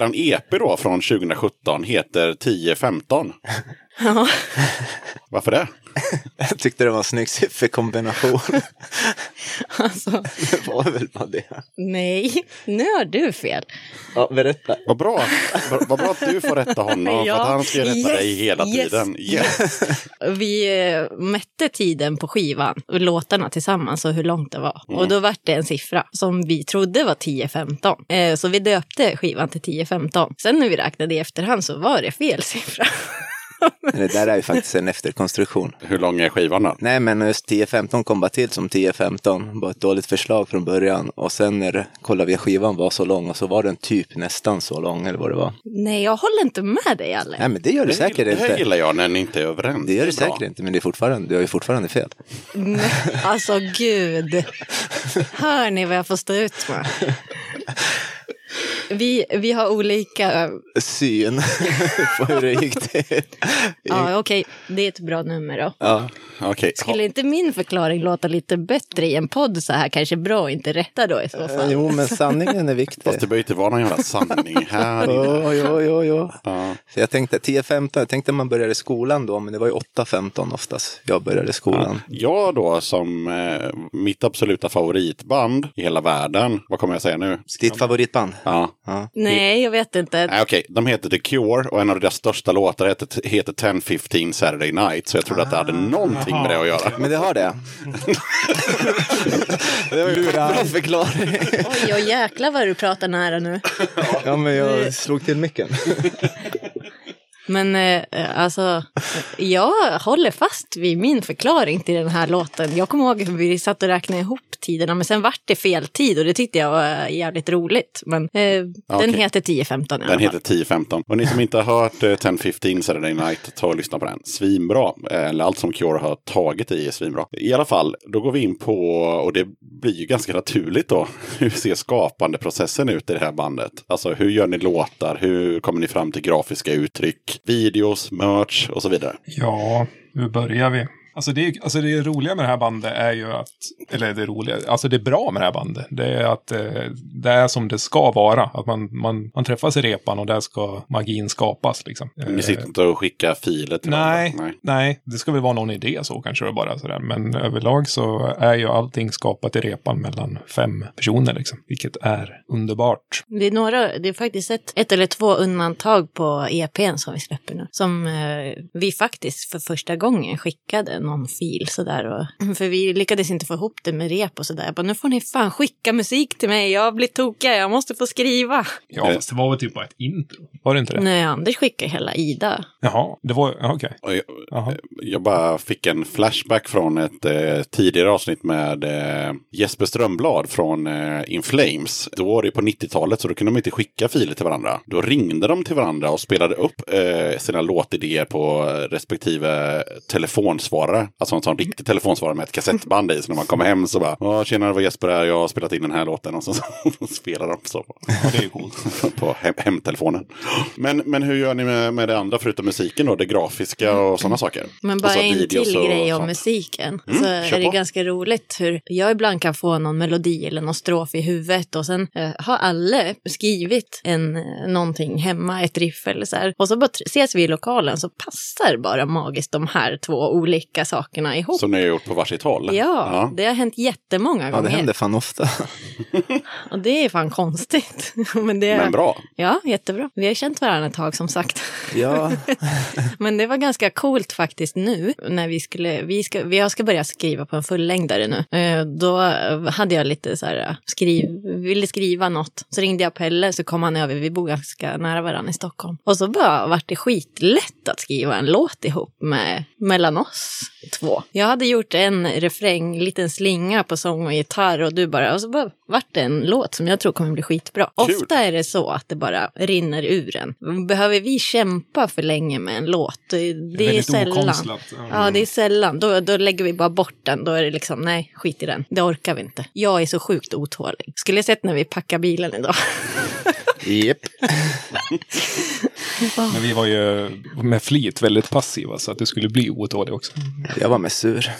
S2: eran EP då från 2017 heter 1015.
S1: Ja.
S2: Varför det?
S4: Tyckte det var en snygg sifferkombination. (laughs)
S1: Alltså,
S4: det var väl bara det.
S1: nej, nu har du fel.
S4: Ja, berätta.
S2: Vad bra. Vad bra att du får rätta honom.
S1: Ja.
S2: För att han ska rätta
S1: Yes,
S2: dig hela
S1: yes,
S2: tiden. Yes. (laughs)
S1: Vi eh, mätte tiden på skivan och låtarna tillsammans och hur långt det var. Och då var det en siffra som vi trodde var 10-15. Eh, Så vi döpte skivan till 10-15. Sen när vi räknade i efterhand så var det fel siffra. (laughs)
S4: Men Det där är ju faktiskt en efterkonstruktion.
S2: Hur lång är skivan då?
S4: Nej, men just 10-15 kom bara till som 10-15. Bara ett dåligt förslag från början. Och sen när det- kollade vi skivan var så lång och så var den typ nästan så lång eller vad det var.
S1: Nej, jag håller inte med dig, Alle.
S4: Nej, men det gör du
S2: Det,
S4: säkert
S2: det
S4: inte.
S2: gillar jag när ni inte är överens.
S4: Det gör du säkert inte, men det är fortfarande, du har ju fortfarande fel.
S1: Nej, Alltså, gud. (laughs) Hör ni vad jag får stå ut med? Vi, vi har olika...
S4: Syn (laughs) på hur det gick till.
S1: Ja, okej, det är ett bra nummer då.
S4: Ja.
S2: Okej.
S1: Skulle inte min förklaring låta lite bättre i en podd så här? Kanske bra att inte rätta då i så fall.
S4: Jo, men sanningen är viktig.
S2: Fast det behöver inte vara någon jävla sanning här.
S4: Jo, jo, jo, jo.
S2: Ja.
S4: Så jag tänkte 10-15, jag tänkte man började skolan då, men det var ju 8-15 oftast jag började skolan.
S2: Jag då som eh, mitt absoluta favoritband i hela världen. Vad kommer jag säga nu?
S4: Ditt favoritband?
S2: Ja.
S4: Ja.
S1: Nej, jag vet inte.
S2: Nej, okej. De heter The Cure och en av deras största låtar heter, heter 10-15 Saturday Night. Så jag trodde att det hade någonting med det att göra.
S4: Men det har det. (laughs) det var ju en bra förklaring.
S1: Oj, oj, jäklar vad du pratar nära nu.
S4: Ja, men jag slog till micken. (laughs)
S1: Men eh, alltså, jag håller fast vid min förklaring till den här låten. Jag kommer ihåg hur vi satt och räknade ihop tiderna, men sen vart det fel tid och det tyckte jag var jävligt roligt. Men eh, den heter 10-15 i alla
S2: Den heter 10-15. Och ni som inte har hört eh, 10-15 Saturday Night, ta och lyssna på den. Svinbra. Eh, Eller allt som Cure har tagit i är svinbra. I alla fall, då går vi in på, och det blir ju ganska naturligt då, (laughs) hur ser skapandeprocessen ut i det här bandet? Alltså hur gör ni låtar? Hur kommer ni fram till grafiska uttryck? Videos, merch och så vidare.
S3: Ja, hur börjar vi? Alltså det, är- alltså det roliga med det här bandet är ju att, eller det roliga, alltså det är bra med det här bandet. Det är att eh, det är som det ska vara. Att man, man, man träffas i repan och där ska magin skapas liksom.
S2: Ni
S3: Eh,
S2: sitter inte och skickar filer till
S3: Nej,
S2: varandra?
S3: nej, det ska väl vara någon idé så kanske det bara sådär. Men överlag så är ju allting skapat i repan mellan fem personer liksom. Vilket är underbart.
S1: Det är, några, det är faktiskt ett, ett eller två undantag på EPn som vi släpper nu. Som eh, vi faktiskt för första gången skickade någon fil sådär. Och, för vi lyckades inte få ihop det med rep och sådär. Jag bara, nu får ni fan skicka musik till mig. Jag blir tokig, jag måste få skriva.
S3: Ja,
S2: Eh.
S3: fast det var väl typ bara ett intro. Var det inte det?
S1: Nej, Anders skickade hela Ida.
S3: Jaha, det var, okej.
S2: Och jag,
S3: Jaha.
S2: jag bara fick en flashback från ett eh, tidigare avsnitt med eh, Jesper Strömblad från eh, In Flames. Då var det på 90-talet så då kunde de inte skicka filer till varandra. Då ringde de till varandra och spelade upp eh, sina låtidéer på respektive telefonsvarare. Alltså en sån riktig telefonsvarare med ett kassettband i. Så när man kommer hem så bara, "Ja, tjena det var Jesper här, jag har spelat in den här låten. Och så, (laughs) så spelar de så på,
S3: Ja, det är ju coolt. (laughs)
S2: på hem, hemtelefonen. Men, men hur gör ni med, med det andra förutom musiken då? Det grafiska och sådana saker?
S1: Men bara
S2: Alltså
S1: en till
S2: och
S1: grej om
S2: sånt.
S1: musiken.
S2: Mm,
S1: så är det
S2: på.
S1: ganska roligt hur jag ibland kan få någon melodi eller någon strof i huvudet och sen eh, har alla skrivit en, eh, någonting hemma, ett riff eller så här. Och så bara ses vi i lokalen så passar bara magiskt de här två olika sakerna ihop.
S2: Som ni har gjort på varsitt håll?
S1: Ja, det har hänt jättemånga
S4: Ja, det
S1: gånger.
S4: händer fan ofta. (laughs)
S1: Och det är fan konstigt. (laughs) Men, det,
S2: Men bra.
S1: Ja, jättebra. Vi har känt varandra ett tag som sagt.
S4: Ja, (laughs)
S1: Men det var ganska coolt faktiskt nu när vi skulle, vi ska, vi jag ska börja skriva på en fullängdare nu. Eh, Då hade jag lite så här, skriv, ville skriva något. Så ringde jag Pelle så kom han över, vi bor ganska nära varandra i Stockholm. Och så bara vart det skitlätt att skriva en låt ihop med, mellan oss två. Jag hade gjort en refräng, liten slinga på sång och gitarr och du bara, och så bara vart det en låt som jag tror kommer bli skitbra.
S2: Kul.
S1: Ofta är det så att det bara rinner ur en. Behöver vi kämpa för länge med en låt? Det, det är
S3: väldigt
S1: sällan.
S3: okonstlat.
S1: Ja, det är sällan. Då, då lägger vi bara bort den. Då är det liksom, nej, skit i den. Det orkar vi inte. Jag är så sjukt otålig. Skulle jag sett när vi packar bilen idag.
S4: Jep. (laughs) (laughs)
S3: Men vi var ju med flit väldigt passiva så att det skulle bli otålig också.
S4: Jag var med sur.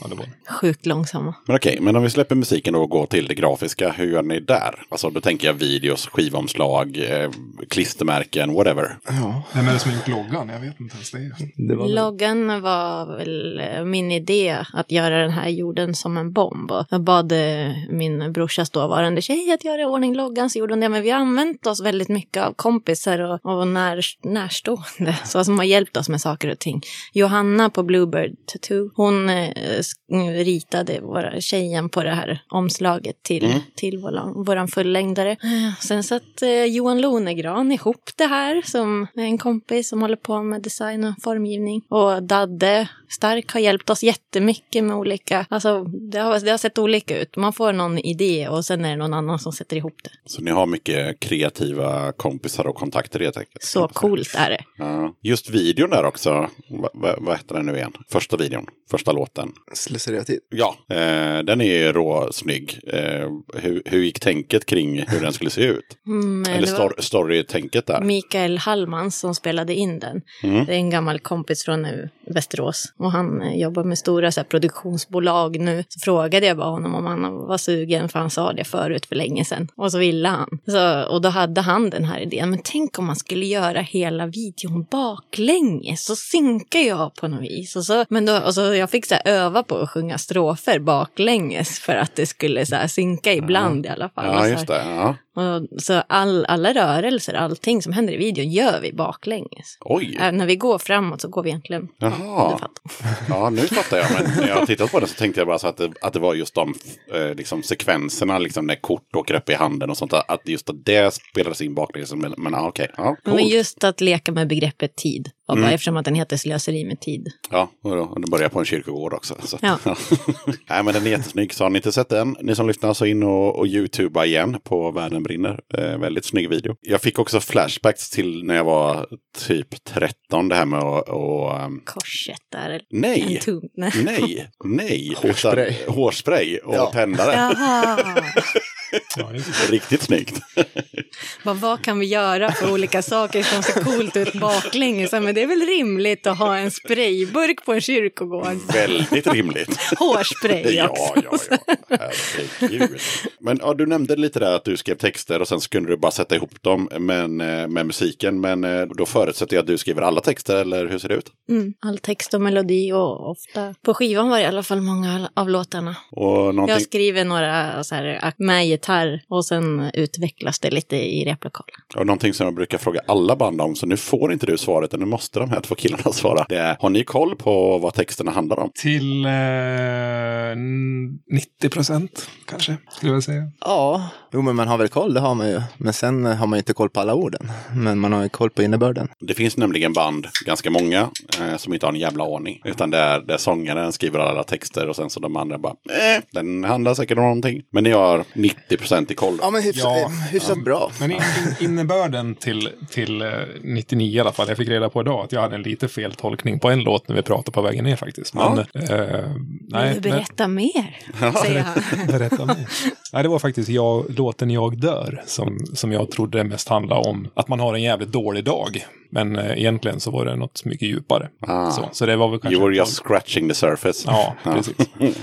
S3: Ja, det var det.
S1: Sjukt långsamma.
S2: Men okej, men om vi släpper musiken då och går till det grafiska, hur gör ni där? Alltså då tänker jag videos, skivomslag, eh, klistermärken, whatever.
S4: Ja,
S7: Vem är det som har gjort loggan? Jag vet inte ens det.
S4: det var.
S1: Loggan var väl eh, min idé att göra den här jorden som en bomb. Och jag bad eh, min brorsas dåvarande tjej att göra i ordning loggan, så gjorde hon det. Men vi har använt oss väldigt mycket av kompisar och, och när, närstående så som har hjälpt oss med saker och ting. Johanna på Bluebird Tattoo, hon eh, ritade våra, tjejen på det här omslaget till, till våran, våran fullängdare. Eh, Sen satt eh, Johan Lonegran ihop det här som är en kompis som håller på med design och formgivning. Och Dadde Stark har hjälpt oss jättemycket med olika, alltså det har, det har sett olika ut. Man får någon idé och sen är det någon annan som sätter ihop det.
S2: Så ni har mycket kreativa kompisar och kontakter helt enkelt.
S1: Så coolt är det.
S2: Ja. Just videon där också, va, va, vad heter den nu igen? Första videon, första låten.
S4: Slöseriet.
S2: Ja, eh, den är ju råsnygg. Eh, hur, hur gick tänket kring hur den skulle se ut? (laughs)
S1: Mm,
S2: Eller
S1: det var-
S2: stor, story-tänket där?
S1: Mikael Hallman som spelade in den. Det är en gammal kompis från eh, Västerås. Och han eh, jobbar med stora så här, produktionsbolag nu. Så frågade jag bara honom om han var sugen, för han sa det förut för länge sedan. Och så ville han. Så, och då hade han den här idén. Men tänk om man skulle göra hela videon baklänges. Så synkar jag på något vis. Och så, men då, och så jag fick så här, öva på att sjunga strofer baklänges. För att det skulle så här, synka ibland i alla fall.
S2: Ja, just det. Ja.
S1: Och så all, alla rörelser, allting som händer i videon gör vi baklänges.
S2: Oj,
S1: Äh, när vi går framåt så går vi egentligen...
S2: Jaha. (laughs) Ja nu fattar jag. Men när jag tittat på det så tänkte jag bara så att det, att det var just de eh, liksom, sekvenserna, liksom, när kort åker upp i handen och sånt. Att just att det spelades in baklänges. Men, men ja, okej. Ja,
S1: Men
S2: coolt.
S1: just att leka med begreppet tid. Och bara, Eftersom att den heter slöseri med tid.
S2: Ja, och då- och den börjar på en kyrkogård också. Så.
S1: Ja. (laughs)
S2: Nej, men den är jättesnygg. Så har ni inte sett den, ni som lyssnar, så in och, och youtuba igen på Världen brinner. Eh, väldigt snygg video. Jag fick också flashbacks till när jag var typ 13, det här med att... Och, ehm,
S1: Korset där.
S2: nej.
S1: Nej.
S2: nej, nej.
S4: Hårspray.
S2: Utan, hårspray och
S4: Ja.
S2: tändare. (laughs)
S3: Ja. (laughs)
S2: Riktigt snyggt. (laughs)
S1: Bara, vad kan vi göra för olika saker som ser coolt ut baklänges? Men det är väl rimligt att ha en sprayburk på en kyrkogård.
S2: Väldigt rimligt. (laughs)
S1: Hårspray också.
S2: Ja, ja, ja. Herregud. Men ja, du nämnde lite där att du skrev texter och sen så kunde du bara sätta ihop dem men, eh, med musiken. Men eh, då förutsätter jag att du skriver alla texter, eller hur ser det ut?
S1: Mm, all text och melodi och ofta. På skivan var det i alla fall många av låtarna.
S2: Och någonting...
S1: Jag skriver några så här, med gitarr och sen utvecklas det lite i replokalen.
S2: Och någonting som jag brukar fråga alla band om, så nu får inte du svaret, nu måste de här två killarna (laughs) svara. Det är, har ni koll på vad texterna handlar om?
S7: Till eh, 90 procent kanske, skulle jag säga.
S4: Ja, jo men man har väl koll, det har man ju. Men sen har man inte koll på alla orden. Men man har ju koll på innebörden.
S2: Det finns nämligen band, ganska många, eh, som inte har en jävla aning. Utan det är där sångaren skriver alla texter och sen så de andra bara, eh, den handlar säkert om någonting. Men ni har 90% i koll.
S4: Ja men hyfsat,
S7: Ja,
S4: eh, hyfsat bra.
S7: Men in, in, innebörden till, till eh, 99 i alla fall, jag fick reda på idag att jag hade en lite fel tolkning på en låt när vi pratade på vägen ner faktiskt. Men, eh, nej,
S1: Vill du berätta mer? Säger han.
S7: men, (laughs) berätta mer. Nej, det var faktiskt jag, låten Jag dör som, som jag trodde mest handlade om att man har en jävligt dålig dag. Men eh, egentligen så var det något mycket djupare.
S2: Ah.
S7: Så, så det var väl kanske...
S2: You were just scratching the surface.
S7: Ja, precis. (laughs)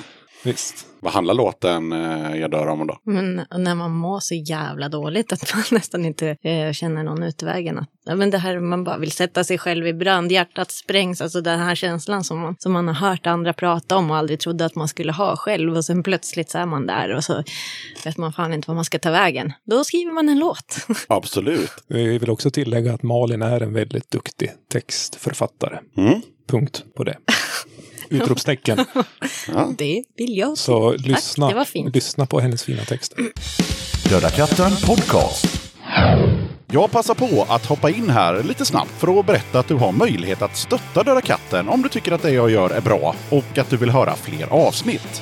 S7: Visst.
S2: Vad handlar låten eh, Jag dör om då?
S1: Men när man mår så jävla dåligt att man (laughs) nästan inte eh, känner någon utvägen. Att, ja, men det här man bara vill sätta sig själv i brand, hjärtat sprängs, alltså den här känslan som man, som man har hört andra prata om och aldrig trodde att man skulle ha själv. Och sen plötsligt så är man där och så vet man fan inte var man ska ta vägen. Då skriver man en låt. (laughs)
S2: Absolut.
S3: Vi vill också tillägga att Malin är en väldigt duktig textförfattare.
S2: Mm.
S3: Punkt på det. Utropstecken. (laughs)
S1: det vill jag
S3: Så
S1: Tack,
S3: lyssna,
S1: det var fint.
S3: lyssna på hennes fina texter.
S2: Döda katten podcast. Jag passar på att hoppa in här lite snabbt för att berätta att du har möjlighet att stötta Döda katten om du tycker att det jag gör är bra och att du vill höra fler avsnitt.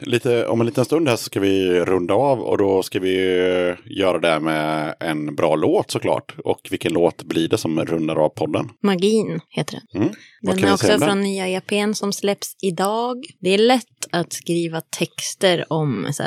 S2: Lite, om en liten stund här så ska vi runda av och då ska vi göra det med en bra låt såklart. Och vilken låt blir det som rundar av podden?
S1: Magin heter den.
S2: Mm.
S1: Den är också från nya EPn som släpps idag. Det är lätt att skriva texter om så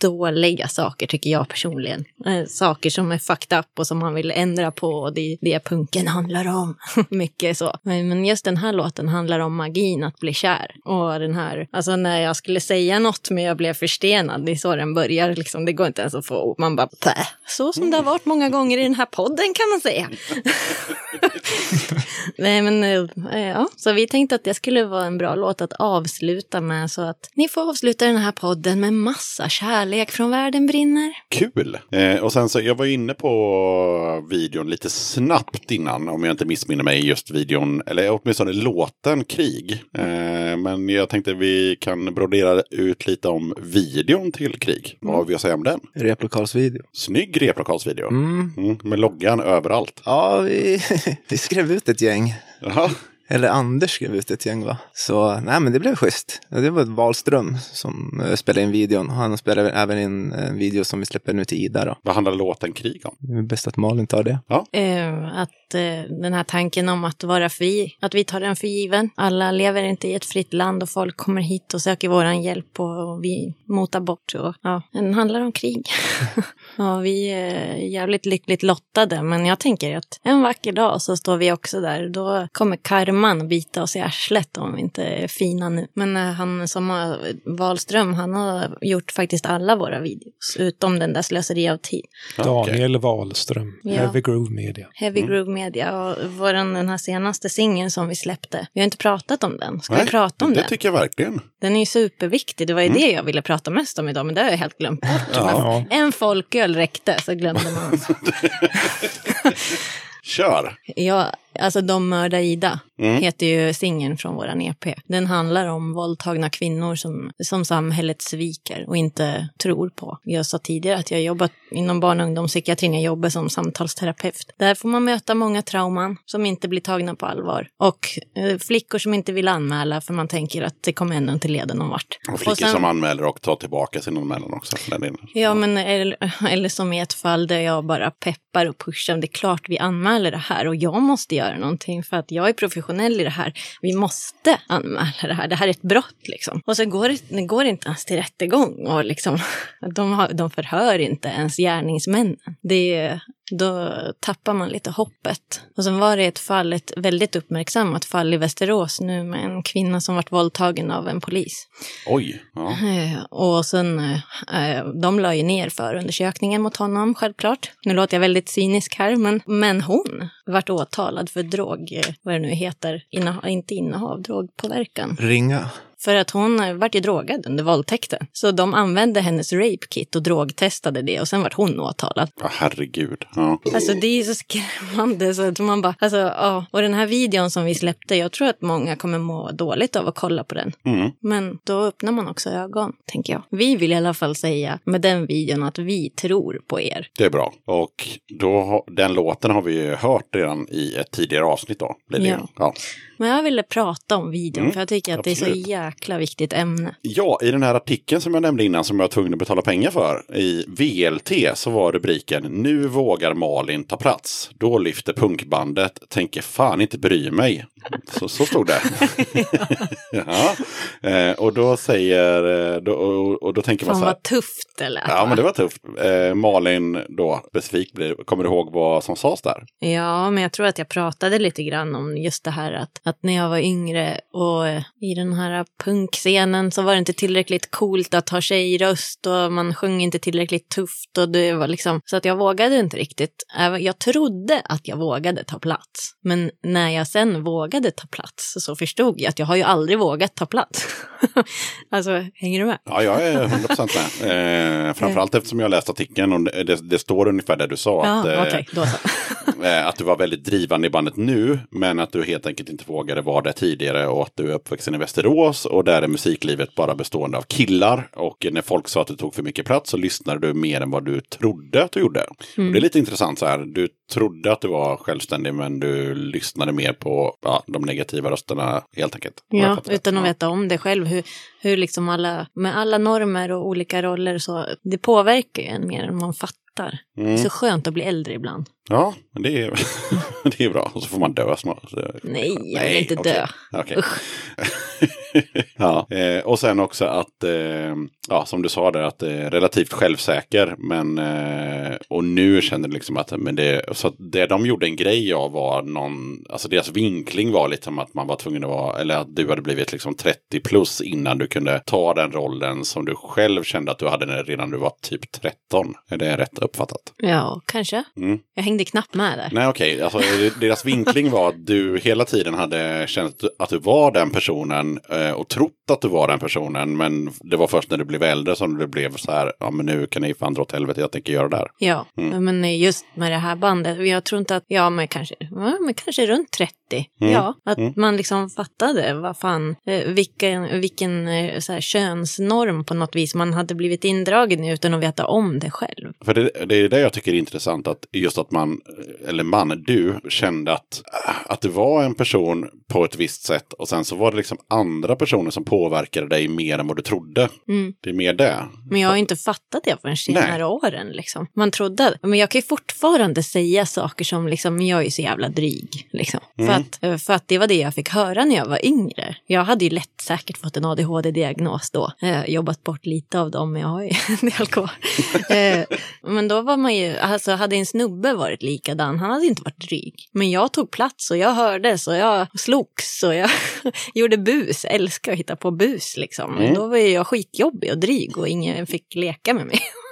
S1: dåliga saker tycker jag personligen. Eh, saker som är fucked up och som man vill ändra på och det är det punken handlar om. (laughs) Mycket så. Men just den här låten handlar om magin att bli kär. Och den här, alltså när jag skulle säga något men jag blev förstenad, det är så den börjar liksom. Det går inte ens att få, man bara Pä. Så som det har varit många gånger i den här podden kan man säga. (laughs) Nej men eh, ja, så vi tänkte att det skulle vara en bra låt att avsluta med så att ni får avsluta den här podden med massa kärlek från världen brinner.
S2: Kul! Eh, och sen så, jag var ju inne på videon lite snabbt innan, om jag inte missminner mig, just videon, eller åtminstone låten Krig. Eh, men jag tänkte vi kan brodera ut lite om videon till Krig. Vad har vi att säga om den?
S4: Replokalsvideo.
S2: Snygg replokalsvideo.
S4: Mm.
S2: Mm, med loggan överallt.
S4: Ja, vi, (laughs) vi skrev ut ett gäng.
S2: Jaha.
S4: Eller Anders skrev ut ett gäng va? Så nej men det blev schysst. Det var Wahlström som uh, spelade in videon. Han spelade även in en video som vi släpper nu till Ida då.
S2: Vad handlar låten Krig om?
S4: Det är bäst att Malin tar det.
S1: Eh, att eh, den här tanken om att vara fri, att vi tar den för given. Alla lever inte i ett fritt land och folk kommer hit och söker våran hjälp och vi motar bort. Och, ja, den handlar om krig. (laughs) ja, vi är jävligt lyckligt lottade, men jag tänker att en vacker dag så står vi också där. Då kommer karman bita oss i arslet om vi inte är fina nu. Men eh, han som har, Wahlström, han har gjort faktiskt alla våra videos, utom den där slöseri av tid.
S3: Daniel Wahlström,
S1: Ja.
S3: Heavy Groove Media.
S1: Heavy Groove Media och våran, den här senaste singeln som vi släppte. Vi har inte pratat om den. Ska vi
S2: Nej,
S1: prata om
S2: det
S1: den?
S2: tycker jag verkligen.
S1: Den är ju superviktig. Det var ju det jag ville prata mest om idag, men det har jag helt glömt bort.
S3: Ja.
S1: En folköl räckte, så glömde man. (laughs)
S2: Kör!
S1: Ja, alltså De mördar Ida
S2: Mm.
S1: heter ju singeln från våran EP. Den handlar om våldtagna kvinnor som, som samhället sviker och inte tror på. Jag sa tidigare att jag jobbat inom barn och ungdomspsykiatrin, jag jobbar som samtalsterapeut. Där får man möta många trauman som inte blir tagna på allvar. Och eh, flickor som inte vill anmäla för man tänker att det kommer ändå inte leda någon vart.
S2: Och flickor
S1: sen-
S2: som anmäler och tar tillbaka sin anmälan också. Delen.
S1: Ja, men eller, eller som i ett fall där jag bara peppar och pushar. Det är klart vi anmäler det här och jag måste göra någonting för att jag är professionell i det här. Vi måste anmäla det här. Det här är ett brott liksom. Och så går det, det går inte ens till rättegång och liksom, (laughs) de, har, de förhör inte ens gärningsmännen. Det är, då tappar man lite hoppet. Och sen var det ett fall, ett väldigt uppmärksammat fall i Västerås nu med en kvinna som varit våldtagen av en polis.
S2: Oj! Ja.
S1: Eh, Och sen, eh, de la ju ner förundersökningen mot honom, självklart. Nu låter jag väldigt cynisk här, men, men hon vart åtalad för drog, eh, vad det nu heter, innehav, inte innehav, drogpåverkan.
S4: Ringa.
S1: För att hon eh, vart ju drogad under våldtäkten. Så de använde hennes rape kit och drogtestade det och sen vart hon åtalad.
S2: Ja, herregud. Ja.
S1: Alltså det är så skrämmande så att man bara, alltså ja. Och den här videon som vi släppte, jag tror att många kommer må dåligt av att kolla på den.
S2: Mm.
S1: Men då öppnar man också ögon, tänker jag. Vi vill i alla fall säga med den videon att vi tror på er.
S2: Det är bra. Och då, den låten har vi ju hört redan i ett tidigare avsnitt då. Det.
S1: Ja.
S2: Ja.
S1: Men jag ville prata om videon
S2: Mm,
S1: för jag tycker att det är
S2: absolut.
S1: så jäkla viktigt ämne.
S2: ja, i den här artikeln som jag nämnde innan som jag var tvungen att betala pengar för i VLT så var rubriken Nu vågar Malin ta plats. Då lyfter punkbandet, tänker fan inte bry mig. Så, så stod det. (laughs) ja. eh, och då säger, eh, då, och, och då tänker man
S1: Fan
S2: så här.
S1: vad tufft det lät.
S2: Ja, men det var tufft. Eh, Malin då, specifikt, blir, kommer du ihåg vad som sades där?
S1: Ja, men jag tror att jag pratade lite grann om just det här att, att när jag var yngre och i den här punkscenen så var det inte tillräckligt coolt att ha tjejröst och man sjöng inte tillräckligt tufft och det var liksom så att jag vågade inte riktigt. Jag trodde att jag vågade ta plats, men när jag sen vågade ta plats så förstod jag att jag har ju aldrig vågat ta plats. (laughs) alltså, hänger du med?
S2: Ja, jag är 100% med. (laughs) Eh, framförallt eftersom jag läst artikeln och det, det, står ungefär det du sa.
S1: Ja,
S2: att, eh,
S1: så. (laughs)
S2: eh, att du var väldigt drivande i bandet nu, men att du helt enkelt inte vågade vara där tidigare och att du är uppvuxen i Västerås och där är musiklivet bara bestående av killar. Och när folk sa att du tog för mycket plats så lyssnade du mer än vad du trodde att du gjorde.
S1: Mm.
S2: Det är lite intressant så här, du trodde att du var självständig men du lyssnade mer på ja, de negativa rösterna helt enkelt.
S1: Ja, utan att veta om det själv. Hur, hur liksom alla, med alla normer och olika roller så, det påverkar ju en mer än man fattar. Det är så skönt att bli äldre ibland.
S2: Ja, men det är, (laughs) det är bra. Och så får man dö snart.
S1: Nej, jag vill inte
S2: okej.
S1: dö.
S2: Okej. (laughs) ja, eh, och sen också att, eh, ja, som du sa där, att det är relativt självsäker. Men, eh, och nu känner du liksom att, men det, så att det de gjorde en grej av var någon, alltså deras vinkling var lite som att man var tvungen att vara, eller att du hade blivit liksom 30 plus innan du kunde ta den rollen som du själv kände att du hade när redan du var typ 13. Är det rätt uppfattat?
S1: Ja, kanske.
S2: Mm.
S1: Jag hängde knappt med där.
S2: Nej okej, alltså, deras vinkling var att du hela tiden hade känt att du var den personen eh, och trott att du var den personen. Men det var först när du blev äldre som det blev så här, ja men nu kan ni fan dra åt helvete, jag tänker göra det här.
S1: Ja,
S2: Mm.
S1: men just med det här bandet, jag tror inte att, ja men kanske, ja, men kanske runt 30.
S2: Mm.
S1: Ja, att
S2: Mm.
S1: man liksom fattade vad fan, eh, vilken, vilken eh, så här, könsnorm på något vis man hade blivit indragen i utan att veta om det själv.
S2: För det, det är det jag tycker är intressant, att just att man, eller man, du kände att, att du var en person på ett visst sätt och sen så var det liksom andra personer som påverkade dig mer än vad du trodde.
S1: Mm.
S2: Det är mer det.
S1: Men jag har inte fattat det förrän senare åren. Liksom. Man trodde, men jag kan ju fortfarande säga saker som liksom, men jag är ju så jävla dryg. Liksom.
S2: Mm.
S1: För, att, för att det var det jag fick höra när jag var yngre. Jag hade ju lätt säkert fått en ADHD-diagnos då. Eh, jobbat bort lite av dem, men jag har ju (laughs) en del kvar. (laughs) eh, men då var man ju, alltså hade en snubbe varit likadan, han hade inte varit dryg. Men jag tog plats och jag hördes och jag slogs och jag (laughs) gjorde bus, älskar att hitta på bus liksom. Men
S2: Mm.
S1: Då var ju jag skitjobbig och dryg och ingen fick leka med mig. (laughs)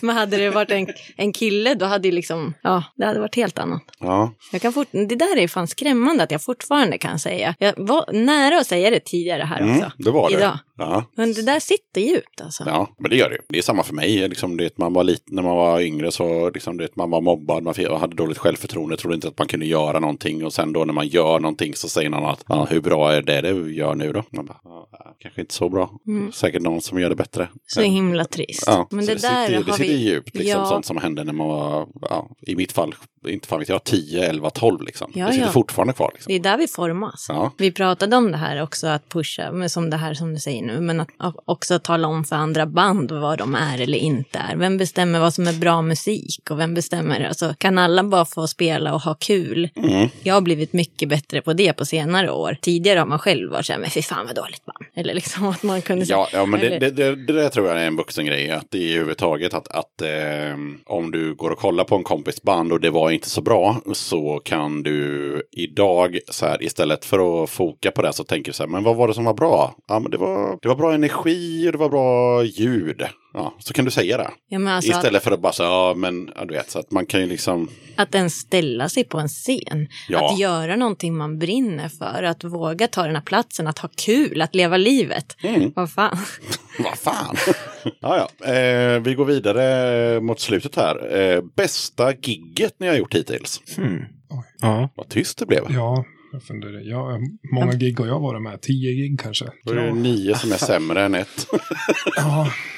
S1: Men hade det varit en, en kille då hade ju liksom, ja, det hade varit helt annat.
S2: Ja,
S1: Jag kan fort, det där är fan skrämmande att jag fortfarande kan säga. Jag var nära att säga det tidigare här
S2: mm,
S1: också.
S2: det var det.
S1: Idag.
S2: Ja.
S1: Men det där sitter djupt alltså.
S2: Ja, men det gör det. Det är samma för mig. Liksom, det, man var lit, när man var yngre så liksom, det, man var mobbad, man hade dåligt självförtroende, trodde inte att man kunde göra någonting. Och sen då när man gör någonting så säger någon att ja, hur bra är det du gör nu då? Man bara, ja, kanske inte så bra.
S1: Mm.
S2: Säkert någon som gör det bättre.
S1: Så himla trist.
S2: Ja,
S1: Men
S2: så
S1: det, där
S2: sitter, det sitter
S1: vi...
S2: djupt, liksom,
S1: Ja.
S2: sånt som hände när man var, ja, i mitt fall, inte fan vet jag, 10, 11, 12 liksom.
S1: Ja,
S2: det sitter
S1: ja.
S2: fortfarande kvar. Liksom.
S1: Det är där vi formas. Vi pratade om det här också, att pusha, men som det här som du säger nu, men att också tala om för andra band vad de är eller inte är. Vem bestämmer vad som är bra musik och vem bestämmer, alltså kan alla bara få spela och ha kul?
S2: Mm.
S1: Jag har blivit mycket bättre på det på senare år. Tidigare har man själv varit så här, men fy fan vad dåligt band. Eller liksom att man kunde
S2: Ja, ja men det, det, det, det tror jag är en vuxen grej. Att det är överhuvudtaget att, att eh, om du går och kollar på en kompis band och det var inte så bra så kan du idag så här istället för att foka på det så tänker du så här, men vad var det som var bra? Ja, men det var, det var bra energi och det var bra ljud. Ja, så kan du säga det.
S1: ja, men alltså att,
S2: Istället för att bara säga, ja men ja, du vet, så att man kan ju liksom,
S1: att ens ställa sig på en scen.
S2: Ja.
S1: Att göra någonting man brinner för. Att våga ta den här platsen, att ha kul, att leva livet.
S2: mm,
S1: Vad fan. (laughs)
S2: vad fan. ja, ja. Eh, vi går vidare mot slutet här. Eh, bästa gigget ni har gjort hittills?
S7: Hmm. Oj. Ja,
S2: Vad tyst det blev.
S7: ja, jag funderar. Ja, många gig har jag varit med. Tio gig kanske.
S2: Då är det nio som är sämre än ett.
S7: Ja. (laughs) (laughs)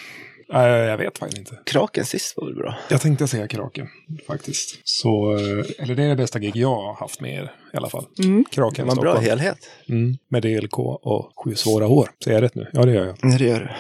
S7: Nej, jag vet faktiskt inte.
S4: Kraken sist var väl bra?
S7: Jag tänkte säga Kraken, faktiskt. Så, eh, eller det är det bästa gig jag har haft med er i alla fall.
S1: Mm.
S7: Kraken
S4: Det var en bra helhet.
S7: Mm, med DLK och Sju svåra år. Säger jag rätt nu? Ja, det gör jag.
S4: Ja, det gör du.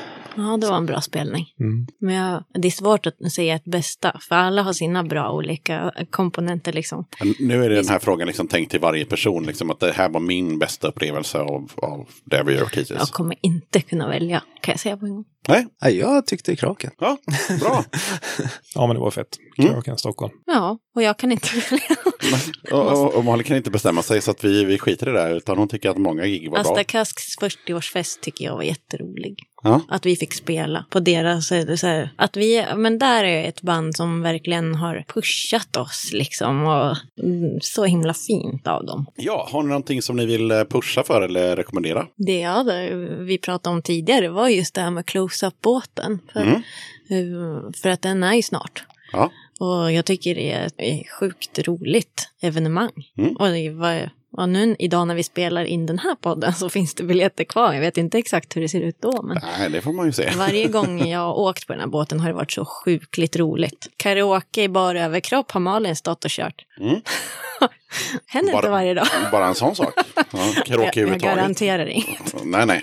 S1: Ja, det var en bra spelning.
S7: Mm.
S1: Men jag, det är svårt att säga ett bästa, för alla har sina bra olika komponenter liksom.
S2: Men Nu är det den här frågan liksom tänkt till varje person. Liksom, att det här var min bästa upplevelse av, av det vi har gjort hittills.
S1: Jag kommer inte kunna välja, kan jag säga på en gång.
S2: Nej,
S4: Nej, jag tyckte Kraken.
S2: ja, bra. (laughs)
S3: Ja, men det var fett.
S2: Mm.
S3: Kraken Stockholm.
S1: Ja, och jag kan inte välja. (laughs)
S2: och, och, och Malin kan inte bestämma sig så att vi, vi skiter i det där. Utan hon tycker att många gig var
S1: Asta
S2: bra.
S1: Kasks 40-årsfest tycker jag var jätterolig.
S2: Ja.
S1: Att vi fick spela på deras, eh, så här, att vi, men där är ett band som verkligen har pushat oss liksom och mm, så himla fint av dem.
S2: ja, har ni någonting som ni vill eh, pusha för eller rekommendera?
S1: Det ja, det vi pratade om tidigare var just det här med close-up-båten. För,
S2: Mm.
S1: eh, för att den är ju snart.
S2: Ja,
S1: Och jag tycker det är ett sjukt roligt evenemang.
S2: Mm.
S1: Och var, och nu idag när vi spelar in den här podden så finns det biljetter kvar. Jag vet inte exakt hur det ser ut då. Men
S2: nej, det får man ju se.
S1: varje (laughs) gång jag har åkt på den här båten har det varit så sjukligt roligt. Karaoke i bara överkropp har Malin stått och kört.
S2: Mm. (laughs) (laughs)
S1: Händer inte varje dag. (laughs)
S2: Bara en sån sak. (laughs) Ja,
S1: Jag, jag garanterar inget.
S2: Nej, nej.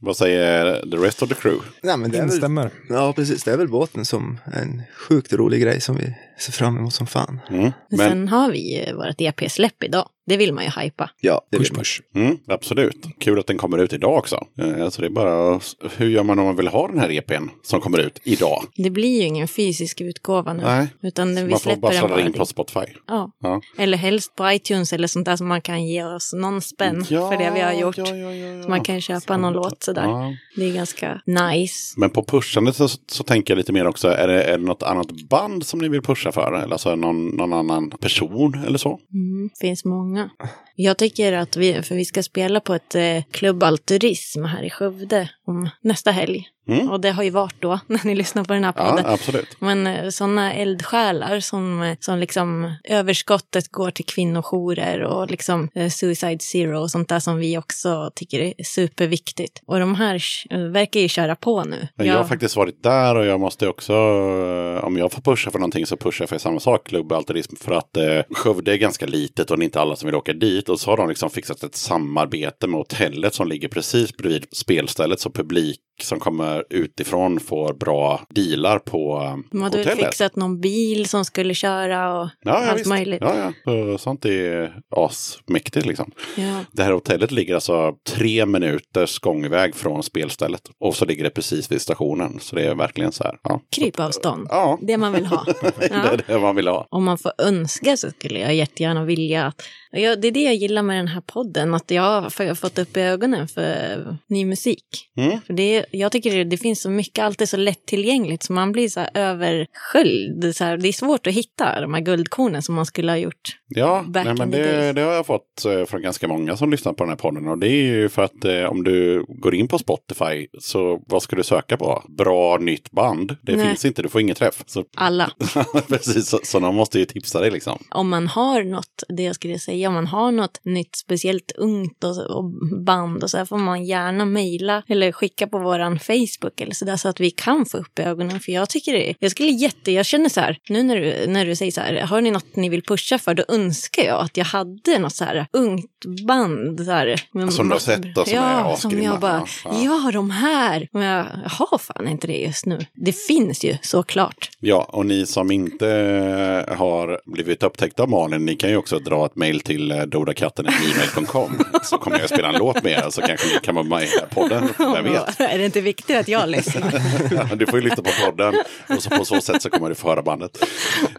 S2: Vad säger the rest of the crew?
S4: Nej, men det är väl,
S3: Instämmer.
S4: ja, precis. Det är väl båten som är en sjukt rolig grej som vi ser fram emot som fan.
S2: Mm.
S1: Men
S2: Men,
S1: sen har vi ju vårt EP-släpp idag. Det vill man ju hypa.
S4: Ja, det
S3: Push push.
S2: mm, absolut. Kul att den kommer ut idag också. Eh, Alltså det är bara, hur gör man om man vill ha den här EPn som kommer ut idag?
S1: Det blir ju ingen fysisk utgåva nu.
S2: Nej.
S1: Utan vi
S2: man får
S1: släpper
S2: bara
S1: den
S2: sladda
S1: bara
S2: in på Spotify.
S1: Ja.
S2: Ja.
S1: Eller helst på iTunes eller sånt där som man kan ge oss någon spänn för det vi har gjort.
S2: Ja, ja, ja, ja.
S1: Så man kan köpa någon låt sådär.
S2: Ja.
S1: Det är ganska nice.
S2: Men på pushandet så, så tänker jag lite mer också, är det, är det något annat band som ni vill pusha för? Eller alltså någon, någon annan person eller så?
S1: Mm, finns många. Ja. Jag tycker att vi, för vi ska spela på ett eh, klubb Alturism här i Skövde om nästa helg.
S2: Mm.
S1: Och det har ju varit då (laughs) när ni lyssnar på den här
S2: Ja,
S1: podden.
S2: absolut.
S1: Men sådana eldsjälar som, eh, som liksom överskottet går till kvinnojourer och liksom eh, Suicide Zero och sånt där som vi också tycker är superviktigt. Och de här eh, verkar ju köra på nu.
S2: Men jag har faktiskt varit där och jag måste också, eh, om jag får pusha för någonting så pushar jag för samma sak, Klubb Alturism. För att eh, Skövde är ganska litet och det är inte alla som vill åka dit. Och så har de liksom fixat ett samarbete med hotellet som ligger precis bredvid spelstället. Så publik som kommer utifrån får bra dealar på
S1: De hade
S2: hotellet.
S1: fixat någon bil som skulle köra och
S2: Ja, ja,
S1: allt
S2: visst.
S1: möjligt.
S2: Ja, ja. Så Sånt är asmäktigt liksom.
S1: Ja.
S2: Det här hotellet ligger alltså tre minuters gångväg från spelstället. Och så ligger det precis vid stationen. Så det är verkligen så här. Ja,
S1: Krypavstånd.
S2: ja
S1: Det man vill ha. (laughs)
S2: det
S1: Ja.
S2: är det man vill ha.
S1: Om man får önska så skulle jag jättegärna vilja att... Ja, det är det jag gillar med den här podden, att jag har fått upp ögonen för ny musik.
S2: Mm.
S1: För det, jag tycker det, finns så mycket, allt är så lättillgängligt så man blir så här översköljd. Så här, det är svårt att hitta de här guldkornen som man skulle ha gjort.
S2: Ja, nej, men det, det har jag fått eh, från ganska många som lyssnar på den här podden. Och det är ju för att eh, om du går in på Spotify så vad ska du söka på? Bra nytt band. Det
S1: Nej.
S2: finns inte, du får ingen träff. Så,
S1: Alla. (laughs)
S2: precis, så, så de måste ju tipsa dig liksom.
S1: Om man har något, det jag skulle säga, om man har något nytt speciellt ungt och, och band och så här får man gärna mejla eller skicka på våran Facebook eller så där så att vi kan få upp ögonen. För jag tycker det, jag skulle jätte, jag känner så här, nu när du, när du säger så här, har ni något ni vill pusha för, då önskar jag att jag hade något så här ungt band. Så här, med
S2: Som du har sett och som
S1: ja,
S2: är
S1: som
S2: asgrymma.
S1: jag bara,
S2: Ja,
S1: ja, de här. Men jag har fan inte det just nu. Det finns ju såklart.
S2: Ja, och ni som inte eh, har blivit upptäckta av Malin, ni kan ju också dra ett mejl till eh, dodakatten.gmail.com så kommer jag spela en låt med er så kanske ni kan vara med i podden. Vem vet? (laughs)
S1: är det inte viktigt att jag lyssnar? (laughs)
S2: Du får ju lyssna på podden och så på så sätt så kommer du få höra bandet.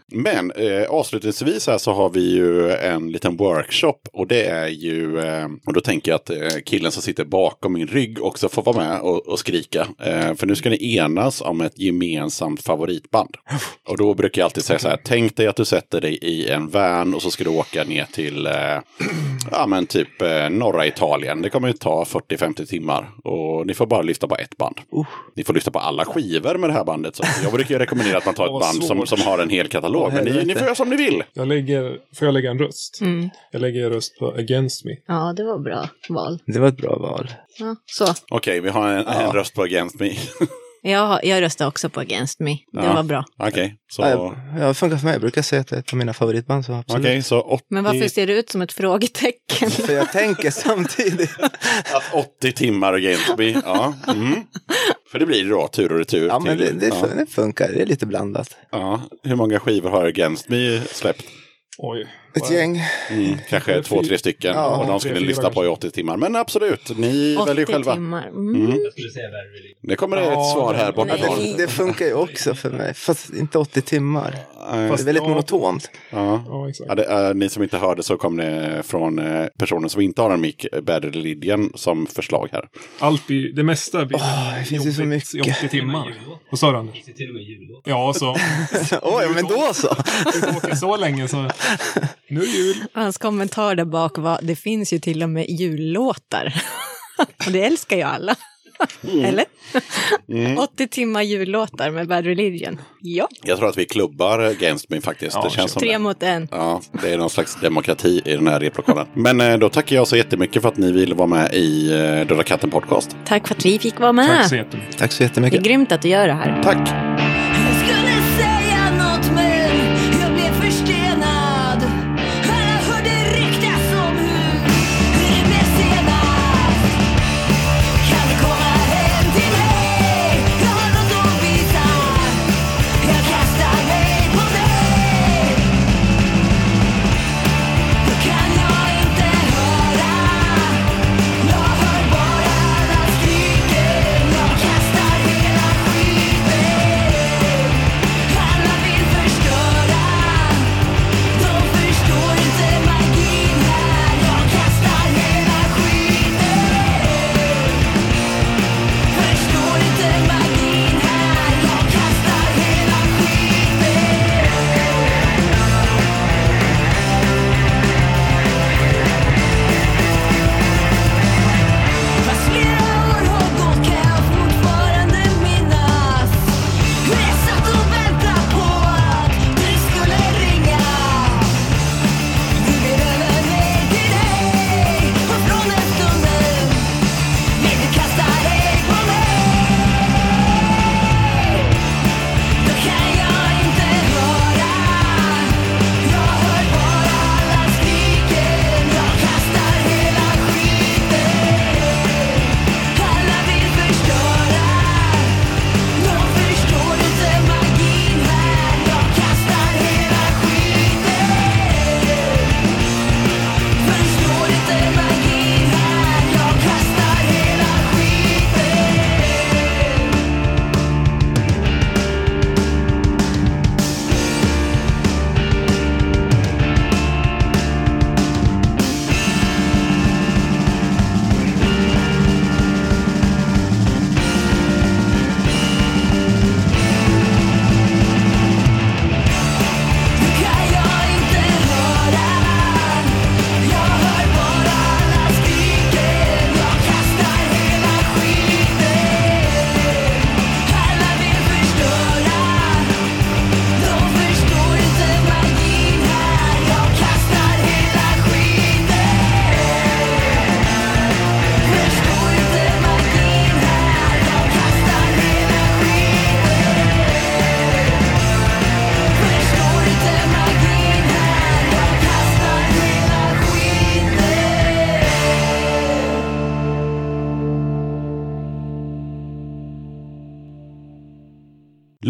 S2: Men eh, avslutningsvis här så har vi ju en liten workshop och det är ju, eh, och då tänker jag att eh, killen som sitter bakom min rygg också får vara med och, och skrika. Eh, för nu ska ni enas om ett gemensamt favoritband. Och då brukar jag alltid säga så här, tänk dig att du sätter dig i en van och så ska du åka ner till, ja men typ norra Italien. Det kommer ju ta 40-50 timmar och ni får bara lyssna på ett band. Ni får lyssna på alla skivor med det här bandet. Så jag brukar ju rekommendera att man tar ett band som, som har en hel katalog. Men ni, ni får göra som ni vill.
S3: Jag lägger, får jag lägga en röst?
S1: Mm.
S3: Jag lägger en röst på Against Me.
S1: Ja, det var bra val.
S4: Det var ett bra val.
S1: Ja, så.
S2: Okej, vi har en, en röst på Against Me. (laughs)
S1: Jag, jag röstar också på Against Me. Det
S2: Ja.
S1: var bra.
S2: Okej, så,
S4: Ja, jag- ja, det funkar för mig. Jag brukar säga att det är ett av mina favoritband. Så absolut.
S2: okej, så 80,
S1: Men varför ser det ut som ett frågetecken?
S4: För jag tänker samtidigt. (laughs)
S2: att 80 timmar Against Me. Ja, mm. För det blir det då, tur och retur.
S4: Ja, men det, det,
S2: ja.
S4: det funkar. Det är lite blandat.
S2: Ja. Hur många skivor har Against Me släppt?
S3: Oj,
S4: ett gäng.
S5: Mm, kanske två, tre stycken.
S4: Ja,
S5: och de skulle lyssna på i
S3: kanske.
S5: 80 timmar. Men absolut, ni
S1: 80
S5: väljer själva.
S1: timmar. Mm.
S5: Det kommer ett svar här
S3: det-
S5: borta
S1: Nej.
S5: från.
S4: Det funkar ju också för mig. Fast inte 80 timmar. Det är
S5: Fast,
S4: väldigt
S3: ja.
S4: monotont.
S5: ja.
S3: Ja,
S5: det, är- ni som inte hörde så kom det från eh, personen som inte har en mick, Bad Lydian, som förslag här.
S3: Allt blir, det mesta blir
S4: det finns ju så
S3: jobbigt i
S4: mycket.
S3: 80 timmar. Vad sa du Anders? Ja, så. (laughs)
S4: Oj, men då så.
S3: Det så länge så. (laughs) Nu jul.
S1: Hans kommentar där bak var, det finns ju till och med jullåtar. (laughs) och det älskar ju alla. Eller? (laughs) 80 timmar jullåtar med Bad Religion. Ja,
S5: Jag tror att vi klubbar Against Me faktiskt.
S3: Ja,
S5: det känns som
S1: tre
S5: det.
S1: mot en.
S5: Ja, det är någon slags demokrati i den här replokalen. Men eh, då tackar jag så jättemycket för att ni ville vara med i eh, Döda katten podcast.
S1: Tack för att vi fick vara med.
S3: Tack så jättemycket.
S4: Tack så
S1: det är
S4: jättemycket.
S1: grymt att du gör det här.
S5: Tack!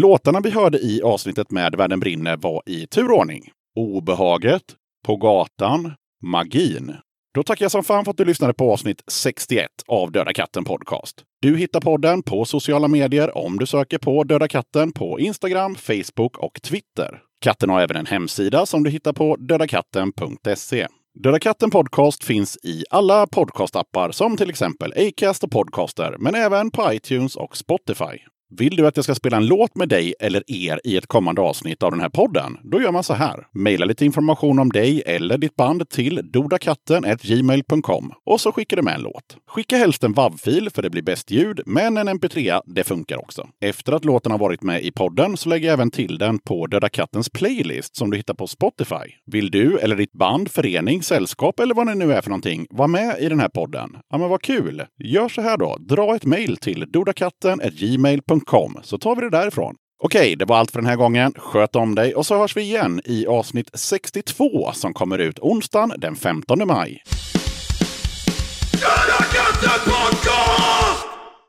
S5: Låtarna vi hörde i avsnittet med Världen brinner var i turordning. Obehaget, På gatan, Magin. Då tackar jag som fan för att du lyssnade på avsnitt 61 av Döda katten Podcast. Du hittar podden på sociala medier om du söker på Döda katten på Instagram, Facebook och Twitter. Katten har även en hemsida som du hittar på dödakatten.se. Döda katten Podcast finns i alla podcastappar som till exempel Acast och Podcaster, men även på iTunes och Spotify. Vill du att jag ska spela en låt med dig eller er i ett kommande avsnitt av den här podden? Då gör man så här. Maila lite information om dig eller ditt band till dodakatten.gmail.com och så skickar du med en låt. Skicka helst en WAV-fil för det blir bäst ljud, men en mp3 det funkar också. Efter att låten har varit med i podden så lägger jag även till den på Döda Kattens playlist som du hittar på Spotify. Vill du eller ditt band, förening, sällskap eller vad det nu är för någonting vara med i den här podden? Ja, men vad kul! Gör så här då. Dra ett mejl till dodakatten.gmail.com så tar vi det därifrån. Okej, det var allt för den här gången. Sköt om dig och så hörs vi igen i avsnitt 62 som kommer ut onsdagen den 15 maj.